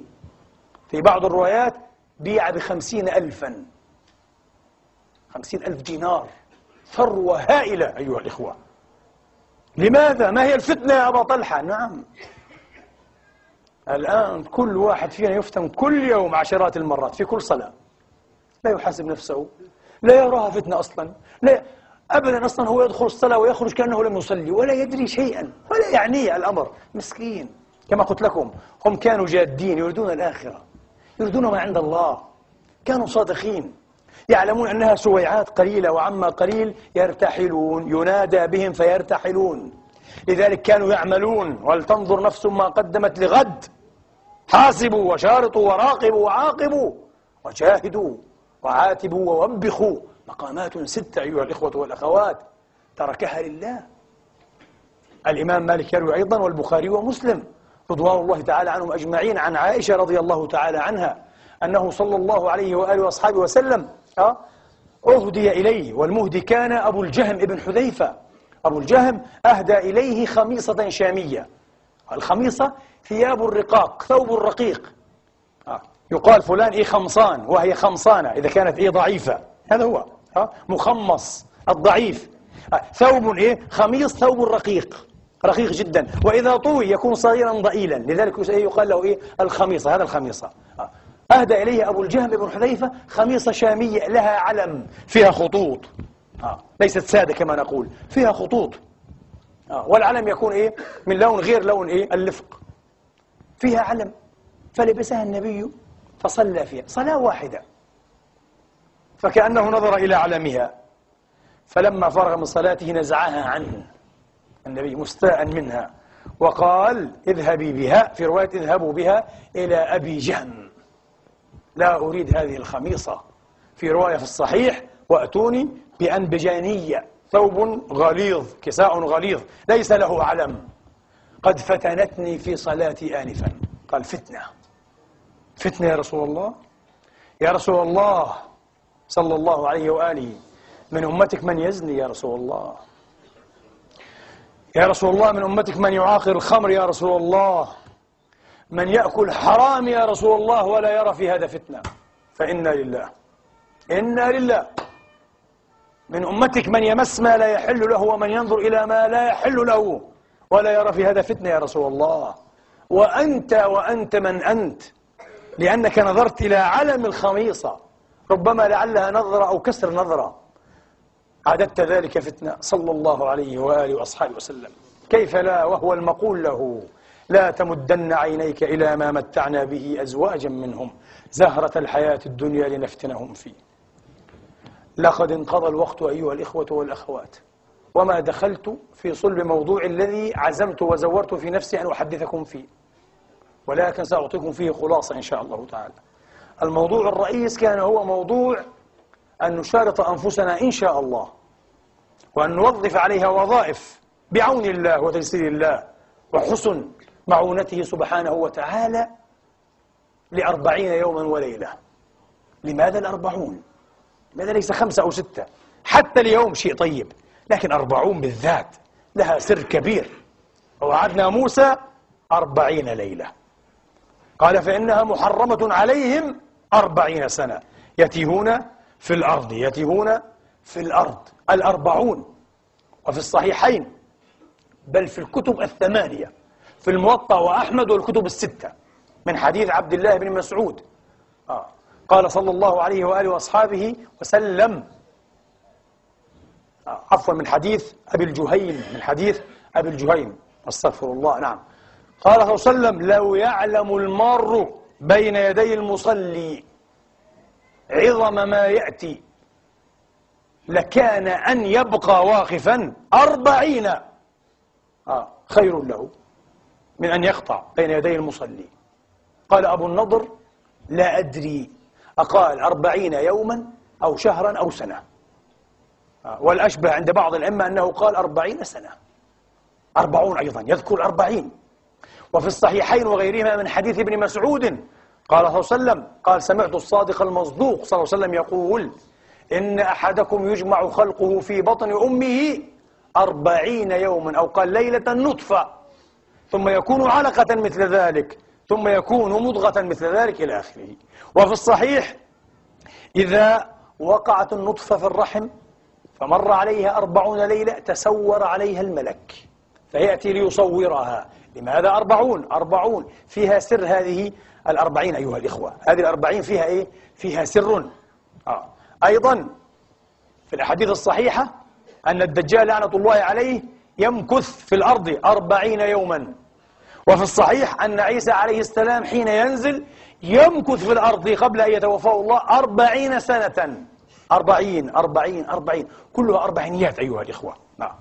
S1: في بعض الروايات بيع بخمسين ألفا. خمسين ألف دينار. ثروة هائلة أيها الإخوة. لماذا؟ ما هي الفتنة يا أبا طلحة؟ نعم. الآن كل واحد فينا يفتن كل يوم عشرات المرات في كل صلاة. لا يحاسب نفسه لا يراها فتنة أصلا لا أبدا أصلا هو يدخل الصلاة ويخرج كأنه لم يصلي ولا يدري شيئا ولا يعنيه الأمر. مسكين. كما قلت لكم هم كانوا جادين يريدون الآخرة يريدون ما عند الله. كانوا صادقين. يعلمون أنها سويعات قليلة وعما قليل يرتحلون ينادى بهم فيرتحلون. لذلك كانوا يعملون ولتنظر نفس ما قدمت لغد. حاسبوا وشارطوا وراقبوا وعاقبوا وجاهدوا وعاتبوا ووبخوا. مقامات ستة أيها الإخوة والأخوات تركها لله. الإمام مالك يروي أيضا والبخاري ومسلم رضوان الله تعالى عنهم أجمعين عن عائشة رضي الله تعالى عنها أنه صلى الله عليه وآله وأصحابه وسلم أهدي إليه. والمهدي كان أبو الجهم ابن حذيفة. أبو الجهم أهدى إليه خميصة شامية. الخميصة ثياب الرقاق ثوب الرقيق. آه. يقال فلان إيه خمصان وهي خمصانة إذا كانت إيه ضعيفة. هذا هو. آه. مخمص الضعيف. آه. ثوب إيه؟ خميص ثوب الرقيق. رقيق جدا. وإذا طوي يكون صغيرا ضئيلا. لذلك يقال له إيه؟ الخميصة. هذا الخميصة. أهدى إليه أبو الجهم بن حذيفة خميصة شامية لها علم. فيها خطوط. آه. ليست سادة كما نقول. فيها خطوط. آه. والعلم يكون إيه؟ من لون غير لون إيه؟ اللفق فيها علم. فلبسها النبي فصلى فيها. صلاة واحدة. فكأنه نظر إلى علمها. فلما فرغ من صلاته نزعها عنه. النبي مستاء منها. وقال اذهبي بها. في رواية اذهبوا بها إلى أبي جهم. لا أريد هذه الخميصة في رواية في الصحيح وأتوني بأنبجانية ثوب غليظ كساء غليظ ليس له علم. قد فتنتني في صلاتي آنفا. قال فتنة. فتنة يا رسول الله؟ يا رسول الله صلى الله عليه وآله من أمتك من يزني يا رسول الله؟ يا رسول الله من أمتك من يعاقر الخمر يا رسول الله؟ من يأكل حرام يا رسول الله ولا يرى في هذا فتنة. فإنا لله. إنا لله. من أمتك من يمس ما لا يحل له ومن ينظر إلى ما لا يحل له ولا يرى في هذا فتنة يا رسول الله. وأنت وأنت من أنت. لأنك نظرت إلى علم الخميصة. ربما لعلها نظرة أو كسر نظرة. عددت ذلك فتنة. صلى الله عليه وآله وأصحابه وسلم. كيف لا؟ وهو المقول له. لا تمدن عينيك إلى ما متعنا به أزواجا منهم زهرة الحياة الدنيا لنفتنهم فيه. لقد انقضى الوقت أيها الإخوة والأخوات وما دخلت في صلب موضوع الذي عزمت وزورت في نفسي أن أحدثكم فيه ولكن سأعطيكم فيه خلاصة إن شاء الله تعالى. الموضوع الرئيس كان هو موضوع أن نشارط أنفسنا إن شاء الله وأن نوظف عليها وظائف بعون الله وتيسير الله وحسن معونته سبحانه وتعالى لأربعين يوما وليلة. لماذا الأربعون؟ لماذا ليس خمسة أو ستة؟ حتى اليوم شيء طيب لكن أربعون بالذات لها سر كبير. ووعدنا موسى أربعين ليلة. قال فإنها محرمة عليهم أربعين سنة. يتيهون في الأرض يتيهون في الأرض الأربعون. وفي الصحيحين بل في الكتب الثمانية. في الموطأ وأحمد والكتب الستة من حديث عبد الله بن مسعود. آه. قال صلى الله عليه وآله وأصحابه وسلم. آه. عفوا من حديث أبي الجهيم من حديث أبي الجهيم. أستغفر الله نعم. قال صلى الله عليه وسلم لو يعلم المار بين يدي المصلي عظم ما يأتي لكان أن يبقى واقفا أربعين. آه. خير له. من أن يقطع بين يدي المصلي. قال أبو النضر لا أدري. أقال أربعين يوما أو شهرا أو سنة. آه والأشبه عند بعض الأئمة أنه قال أربعين سنة. أربعون أيضا يذكر أربعين. وفي الصحيحين وغيرهما من حديث ابن مسعود قال صلى الله عليه وسلم قال سمعت الصادق المصدوق صلى الله عليه وسلم يقول إن أحدكم يجمع خلقه في بطن أمه أربعين يوما أو قال ليلة نطفة ثم يكون علقة مثل ذلك ثم يكون مضغة مثل ذلك إلى آخره. وفي الصحيح إذا وقعت النطفة في الرحم فمر عليها أربعون ليلة تسور عليها الملك فيأتي ليصورها. لماذا أربعون؟ أربعون. فيها سر هذه الأربعين أيها الإخوة. هذه الأربعين فيها إيه؟ فيها سر. آه. أيضا في الأحاديث الصحيحة أن الدجال لعنة الله عليه يمكث في الأرض أربعين يوما. وفي الصحيح أن عيسى عليه السلام حين ينزل يمكث في الأرض قبل أن يتوفاه الله أربعين سنة. أربعين أربعين أربعين. كلها أربعينيات أيها الإخوة. نعم.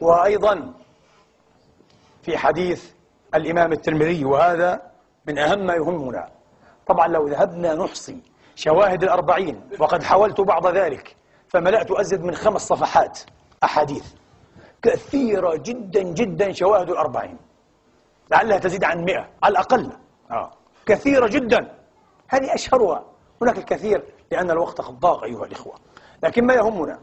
S1: وأيضا في حديث الإمام الترمذي وهذا من أهم ما يهمنا. طبعا لو ذهبنا نحصي شواهد الأربعين وقد حاولت بعض ذلك فملأت أزيد من خمس صفحات أحاديث. كثيرة جدا جدا شواهد الأربعين. لعلها تزيد عن مئة على الأقل. آه. كثيرة جدا. هذه أشهرها. هناك الكثير لأن الوقت قد ضاق أيها الإخوة. لكن ما يهمنا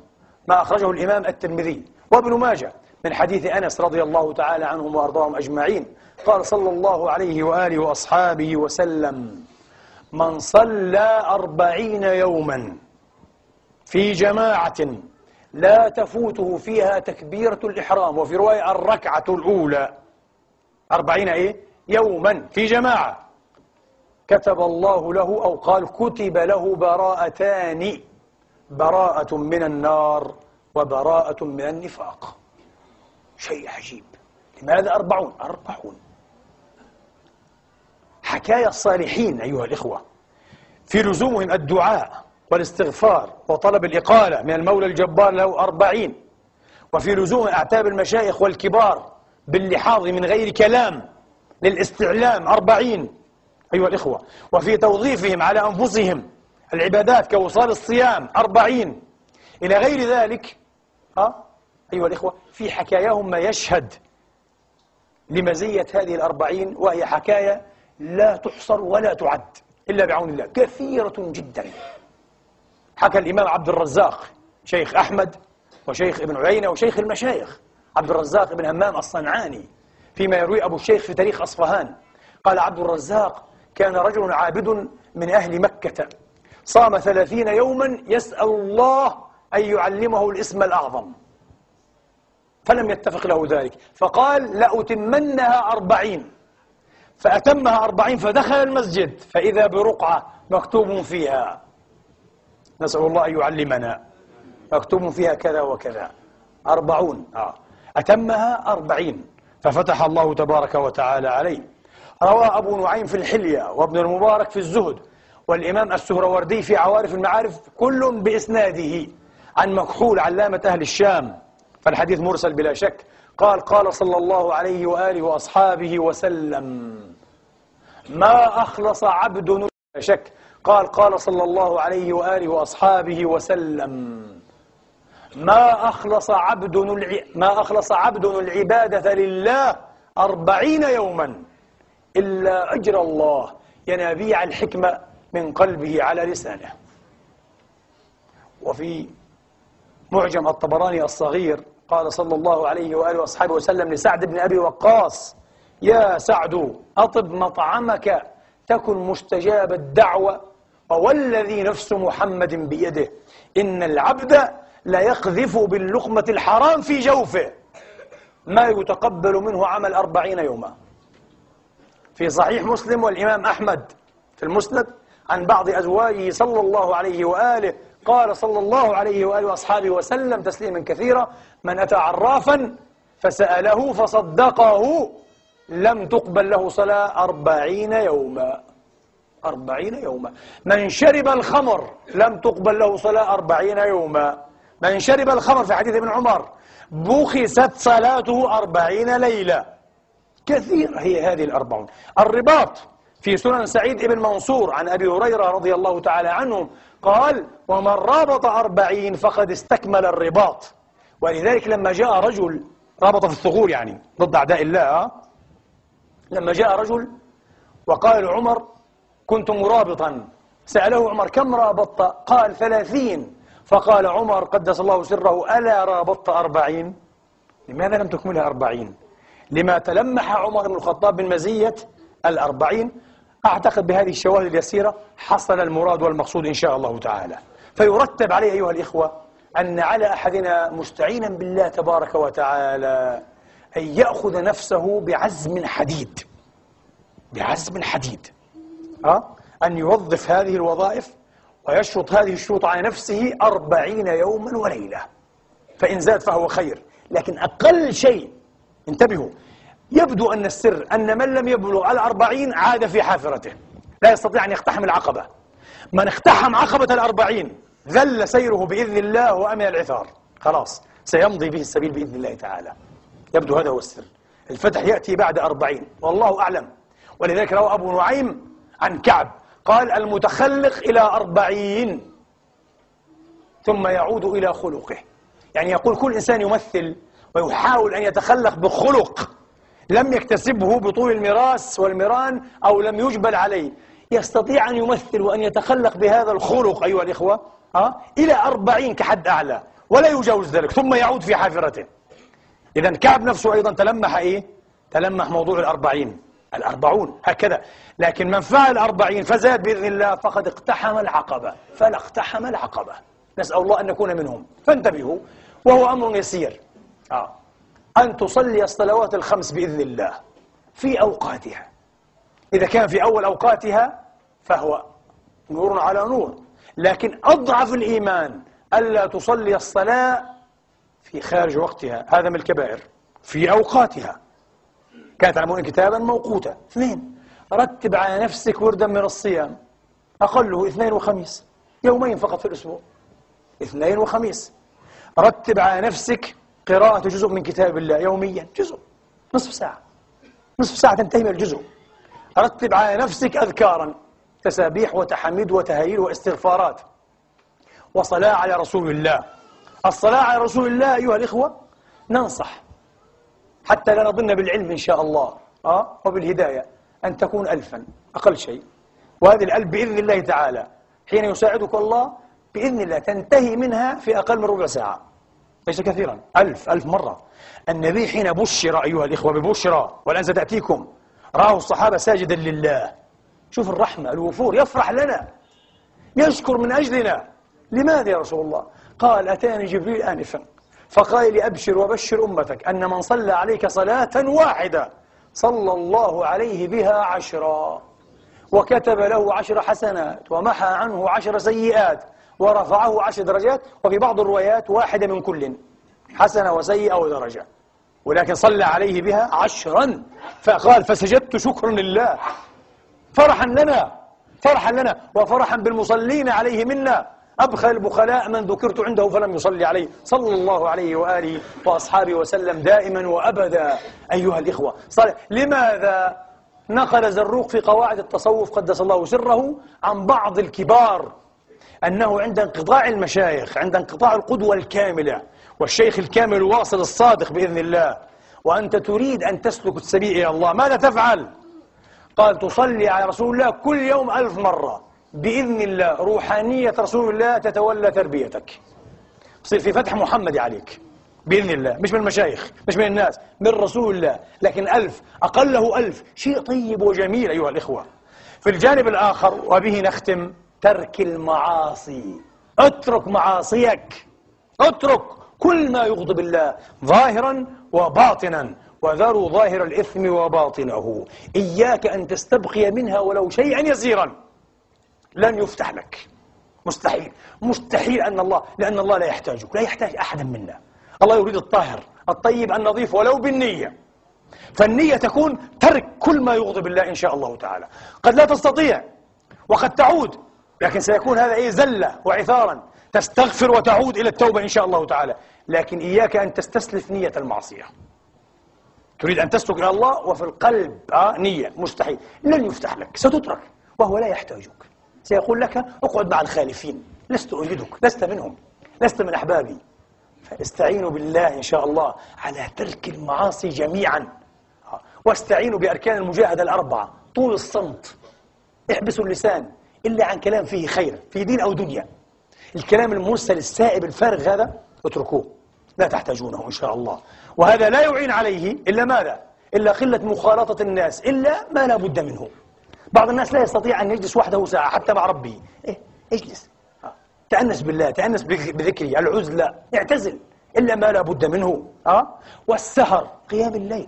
S1: ما أخرجه الإمام الترمذي وابن ماجه من حديث أنس رضي الله تعالى عنهم وأرضاهم أجمعين. قال صلى الله عليه وآله وأصحابه وسلم من صلى أربعين يوما في جماعة لا تفوته فيها تكبيرة الإحرام. وفي رواية الركعة الأولى أربعين إيه؟ يوما في جماعة. كتب الله له أو قال كتب له براءتان. براءة من النار وبراءة من النفاق. شيء عجيب. لماذا أربعون؟ أربعون. حكايا الصالحين أيها الإخوة. في لزومهم الدعاء. والاستغفار وطلب الإقالة من المولى الجبار له أربعين. وفي لزوم أعتاب المشايخ والكبار باللحاظ من غير كلام للاستعلام أربعين. أيها الإخوة وفي توظيفهم على أنفسهم العبادات كوصال الصيام أربعين. إلى غير ذلك ها أيها الإخوة في حكاياهم ما يشهد لمزية هذه الأربعين وهي حكاية لا تحصر ولا تعد إلا بعون الله. كثيرة جدا. حكى الإمام عبد الرزاق شيخ أحمد وشيخ ابن عيينة وشيخ المشايخ عبد الرزاق بن همام الصنعاني فيما يروي أبو الشيخ في تاريخ أصفهان. قال عبد الرزاق كان رجل عابد من أهل مكة. صام ثلاثين يوما يسأل الله أن يعلمه الاسم الأعظم. فلم يتفق له ذلك. فقال لأتمنها أربعين. فأتمها أربعين فدخل المسجد. فإذا برقعة مكتوب فيها. نسأل الله أن يعلمنا. مكتوب فيها كذا وكذا. أربعون. آه. أتمها أربعين. ففتح الله تبارك وتعالى عليه. روى أبو نعيم في الحلية وابن المبارك في الزهد. والإمام السهروردي في عوارف المعارف كل بإسناده عن مكحول علامة أهل الشام. فالحديث مرسل بلا شك. قال قال صلى الله عليه وآله وأصحابه وسلم ما أخلص عبد بلا شك. قال قال صلى الله عليه وآله وأصحابه وسلم ما أخلص عبد. ما أخلص عبد العبادة لله أربعين يوما إلا أجر الله ينابيع الحكمة من قلبه على لسانه وفي معجم الطبراني الصغير قال صلى الله عليه وآله وأصحابه وسلم لسعد بن أبي وقاص يا سعد أطب مطعمك تكن مستجاب الدعوة ووالذي نفس محمد بيده إن العبد لا يقذف باللقمة الحرام في جوفه. ما يتقبل منه عمل أربعين يوما. في صحيح مسلم والإمام أحمد في المسند عن بعض أزواجه صلى الله عليه وآله قال صلى الله عليه وآله وأصحابه وسلم تسليما كثيرا من أتى عرافا فسأله فصدقه لم تقبل له صلاة أربعين يوما. أربعين يوما. من شرب الخمر لم تقبل له صلاة أربعين يوما. من شرب الخمر في حديث ابن عمر بخست صلاته أربعين ليلة. كثير هي هذه الأربعون. الرباط في سنن سعيد بن منصور عن أبي هريرة رضي الله تعالى عنه قال ومن رابط أربعين فقد استكمل الرباط. ولذلك لما جاء رجل رابط في الثغور يعني ضد أعداء الله لما جاء رجل وقال عمر كنت مرابطا سأله عمر كم رابطت؟ قال ثلاثين. فقال عمر قدس الله سره ألا رابطت أربعين؟ لماذا لم تكملها أربعين؟ لما تلمح عمر بن الخطاب من مزية الأربعين. أعتقد بهذه الشواهد اليسيرة حصل المراد والمقصود إن شاء الله تعالى. فيرتب عليه أيها الإخوة أن على أحدنا مستعينا بالله تبارك وتعالى أن يأخذ نفسه بعزم حديد. بعزم حديد؟ أن يوظف هذه الوظائف ويشرط هذه الشروط على نفسه أربعين يوما وليلة. فإن زاد فهو خير. لكن أقل شيء انتبهوا يبدو أن السر أن من لم يبلغ الأربعين عاد في حافرته. لا يستطيع أن يقتحم العقبة. من اقتحم عقبة الأربعين ذل سيره بإذن الله وأمن العثار. خلاص سيمضي به السبيل بإذن الله تعالى. يبدو هذا هو السر. الفتح يأتي بعد أربعين. والله أعلم. ولذلك روى أبو نعيم عن كعب قال المتخلق إلى أربعين ثم يعود إلى خلقه يعني يقول كل إنسان يمثل ويحاول أن يتخلق بخلق لم يكتسبه بطول المراس والمران أو لم يجبل عليه يستطيع أن يمثل وأن يتخلق بهذا الخلق أيها الإخوة أه؟ إلى أربعين كحد أعلى ولا يجاوز ذلك ثم يعود في حافرته إذا كعب نفسه أيضا تلمح إيه؟ تلمح موضوع الأربعين الأربعون هكذا. لكن من فعل الأربعين فزاد بإذن الله فقد اقتحم العقبة. فلا اقتحم العقبة. نسأل الله أن نكون منهم. فانتبهوا وهو أمر يسير. آه. أن تصلي الصلوات الخمس بإذن الله في أوقاتها. إذا كان في أول أوقاتها فهو نور على نور. لكن أضعف الإيمان ألا تصلي الصلاة في خارج وقتها. هذا من الكبائر. في أوقاتها. كانت تعلمون كتابا موقوتا. اثنين رتب على نفسك وردا من الصيام. أقله اثنين وخميس يومين فقط في الأسبوع. اثنين وخميس رتب على نفسك قراءة جزء من كتاب الله يوميا جزء نصف ساعة. نصف ساعة تنتهي من الجزء. رتب على نفسك أذكارا تسابيح وتحميد وتهليل واستغفارات. وصلاة على رسول الله. الصلاة على رسول الله أيها الإخوة ننصح. حتى لا نظن بالعلم إن شاء الله أه؟ وبالهداية أن تكون ألفا أقل شيء. وهذه الألف بإذن الله تعالى. حين يساعدك الله بإذن الله تنتهي منها في أقل من ربع ساعة. ليس كثيرا. ألف ألف مرة. النبي حين بشر أيها الإخوة ببشرى والآن ستأتيكم رآه الصحابة ساجدا لله. شوف الرحمة الوفور يفرح لنا. يشكر من أجلنا. لماذا يا رسول الله؟ قال أتاني جبريل آنفا. فقال لي أبشر وبشر أمتك أن من صلى عليك صلاة واحدة صلى الله عليه بها عشرا وكتب له عشر حسنات ومحى عنه عشر سيئات ورفعه عشر درجات وفي بعض الروايات واحدة من كل حسنة وسيئة ودرجة ولكن صلى عليه بها عشرا فقال فسجدت شكرا لله فرحا لنا فرحا لنا وفرحا بالمصلين عليه منا أبخل البخلاء من ذكرت عنده فلم يصلي عليه. صلى الله عليه وآله وأصحابه وسلم دائما وأبدا. أيها الإخوة صلى. لماذا نقل زروق في قواعد التصوف قدس الله سره عن بعض الكبار؟ أنه عند انقطاع المشايخ عند انقطاع القدوة الكاملة والشيخ الكامل الواصل الصادق بإذن الله. وأنت تريد أن تسلك السبيل إلى الله. ماذا تفعل؟ قال تصلي على رسول الله كل يوم ألف مرة. بإذن الله روحانية رسول الله تتولى تربيتك. تصير في فتح محمد عليك بإذن الله. مش من المشايخ مش من الناس من رسول الله. لكن ألف أقله ألف. شيء طيب وجميل أيها الإخوة. في الجانب الآخر وبه نختم ترك المعاصي. اترك معاصيك. اترك كل ما يغضب الله ظاهرا وباطنا. وذروا ظاهر الإثم وباطنه. إياك أن تستبقي منها ولو شيئا يسيرا. لن يفتح لك. مستحيل. مستحيل أن الله لأن الله لا يحتاجك لا يحتاج أحدا منا. الله يريد الطاهر الطيب النظيف ولو بالنية. فالنية تكون ترك كل ما يغضب الله إن شاء الله تعالى. قد لا تستطيع وقد تعود لكن سيكون هذا إيه؟ زلة وعثارا. تستغفر وتعود إلى التوبة إن شاء الله تعالى. لكن إياك أن تستسلف نية المعصية. تريد أن تسلك إلى الله وفي القلب آه نية. مستحيل. لن يفتح لك. ستترك. وهو لا يحتاجك. سيقول لك اقعد مع الخالفين لست أريدك لست منهم لست من أحبابي. فاستعينوا بالله إن شاء الله على ترك المعاصي جميعا. واستعينوا بأركان المجاهدة الأربعة. طول الصمت. احبسوا اللسان. إلا عن كلام فيه خير في دين أو دنيا. الكلام المرسل السائب الفارغ هذا اتركوه. لا تحتاجونه إن شاء الله. وهذا لا يعين عليه إلا ماذا؟ إلا قلة مخالطة الناس إلا ما لا بد منه. بعض الناس لا يستطيع أن يجلس وحده ساعة حتى مع ربه إيه؟ اجلس. آه. تأنس بالله تأنس بذكري. العزلة اعتزل. إلا ما لا بد منه. أه؟ والسهر قيام الليل.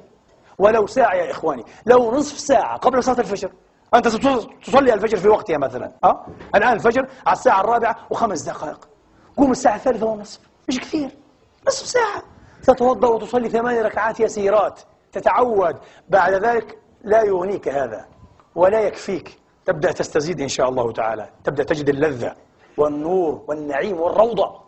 S1: ولو ساعة يا إخواني. لو نصف ساعة قبل صلاة الفجر. أنت تصلي الفجر في وقتها مثلا. أه؟ الآن الفجر على الساعة الرابعة وخمس دقائق. قوم الساعة الثالثة ونصف. مش كثير. نصف ساعة. تتوضأ وتصلي ثماني ركعات يسيرات تتعود. بعد ذلك لا يغنيك هذا. ولا يكفيك. تبدأ تستزيد إن شاء الله تعالى. تبدأ تجد اللذة والنور والنعيم والروضة.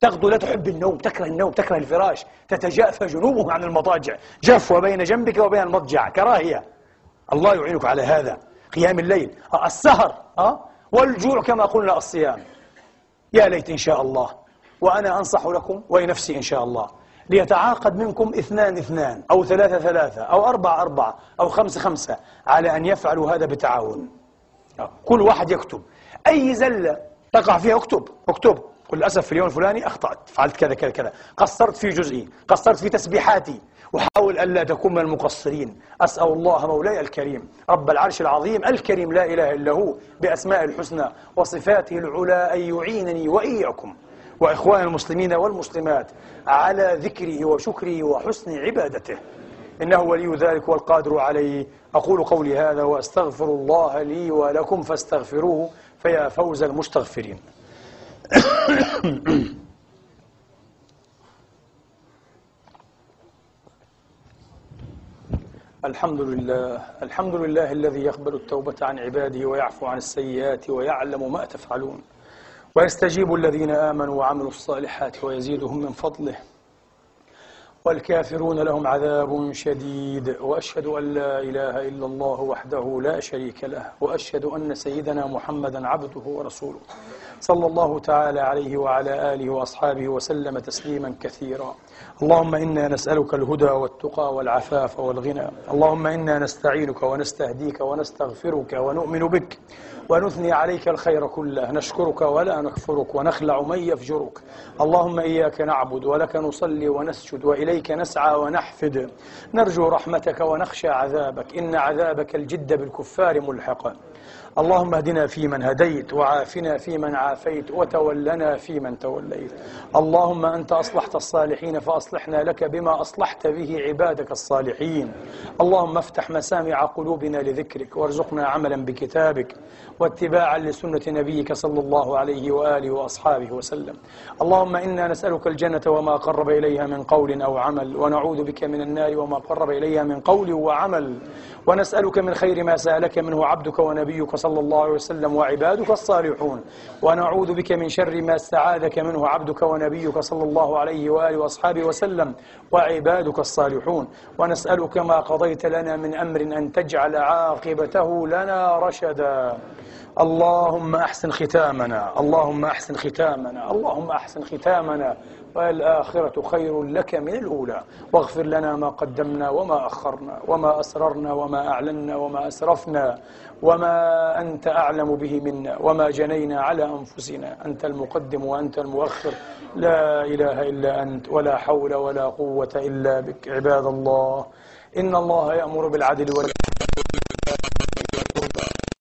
S1: تغدو لا تحب النوم تكره النوم تكره الفراش. تتجافى جنوبه عن المضاجع. جفوة بين جنبك وبين المضجع. كراهية. الله يعينك على هذا. قيام الليل. السهر أه؟ والجوع كما قلنا الصيام. يا ليت إن شاء الله. وأنا أنصح لكم ولنفسي إن شاء الله. ليتعاقد منكم اثنان اثنان أو ثلاثة ثلاثة أو أربعة أربعة أو خمسة خمسة على أن يفعلوا هذا بتعاون. كل واحد يكتب. أي زلة تقع فيها اكتب اكتب. قل للأسف في اليوم الفلاني أخطأت فعلت كذا كذا كذا. قصرت في جزئي قصرت في تسبيحاتي. وحاول ألا تكون من المقصرين. أسأل الله مولاي الكريم رب العرش العظيم الكريم لا إله إلا هو بأسماء الحسنى وصفاته العلى أن يعينني وإياكم. وإخوان المسلمين والمسلمات على ذكره وشكره وحسن عبادته. إنه ولي ذلك والقادر عليه. أقول قولي هذا وأستغفر الله لي ولكم فاستغفروه فيا فوز المستغفرين. الحمد لله. الحمد لله الذي يقبل التوبة عن عباده ويعفو عن السيئات ويعلم ما تفعلون. ويستجيب الذين آمنوا وعملوا الصالحات ويزيدهم من فضله. والكافرون لهم عذاب شديد. وأشهد أن لا إله إلا الله وحده لا شريك له. وأشهد أن سيدنا محمدا عبده ورسوله. صلى الله تعالى عليه وعلى آله وأصحابه وسلم تسليما كثيرا. اللهم إنا نسألك الهدى والتقى والعفاف والغنى. اللهم إنا نستعينك ونستهديك ونستغفرك ونؤمن بك ونثني عليك الخير كله. نشكرك ولا نكفرك ونخلع من يفجرك. اللهم إياك نعبد ولك نصلي ونسجد وإليك نسعى ونحفد. نرجو رحمتك ونخشى عذابك. إن عذابك الجد بالكفار ملحق اللهم اهدنا فيمن هديت وعافنا فيمن عافيت وتولنا فيمن توليت. اللهم أنت أصلحت الصالحين فأصلحنا لك بما أصلحت به عبادك الصالحين. اللهم افتح مسامع قلوبنا لذكرك وارزقنا عملا بكتابك. واتباعا لسنة نبيك صلى الله عليه وآله وأصحابه وسلم. اللهم إنا نسألك الجنة وما قرب إليها من قول أو عمل ونعوذ بك من النار وما قرب إليها من قول وعمل. ونسألك من خير ما سألك منه عبدك ونبيك صلى الله عليه وسلم وعبادك الصالحون. ونعوذ بك من شر ما استعاذك منه عبدك ونبيك صلى الله عليه وآله وأصحابه وسلم وعبادك الصالحون. ونسألك ما قضيت لنا من أمر أن تجعل عاقبته لنا رشدا. اللهم أحسن ختامنا اللهم أحسن ختامنا اللهم أحسن ختامنا. والآخرة خير لك من الأولى. واغفر لنا ما قدمنا وما أخرنا وما أسررنا وما أعلنا وما أسرفنا وما أنت أعلم به منا وما جنينا على أنفسنا. أنت المقدم وأنت المؤخر. لا إله إلا أنت ولا حول ولا قوة إلا بك. عباد الله إن الله يأمر بالعدل والإحسان.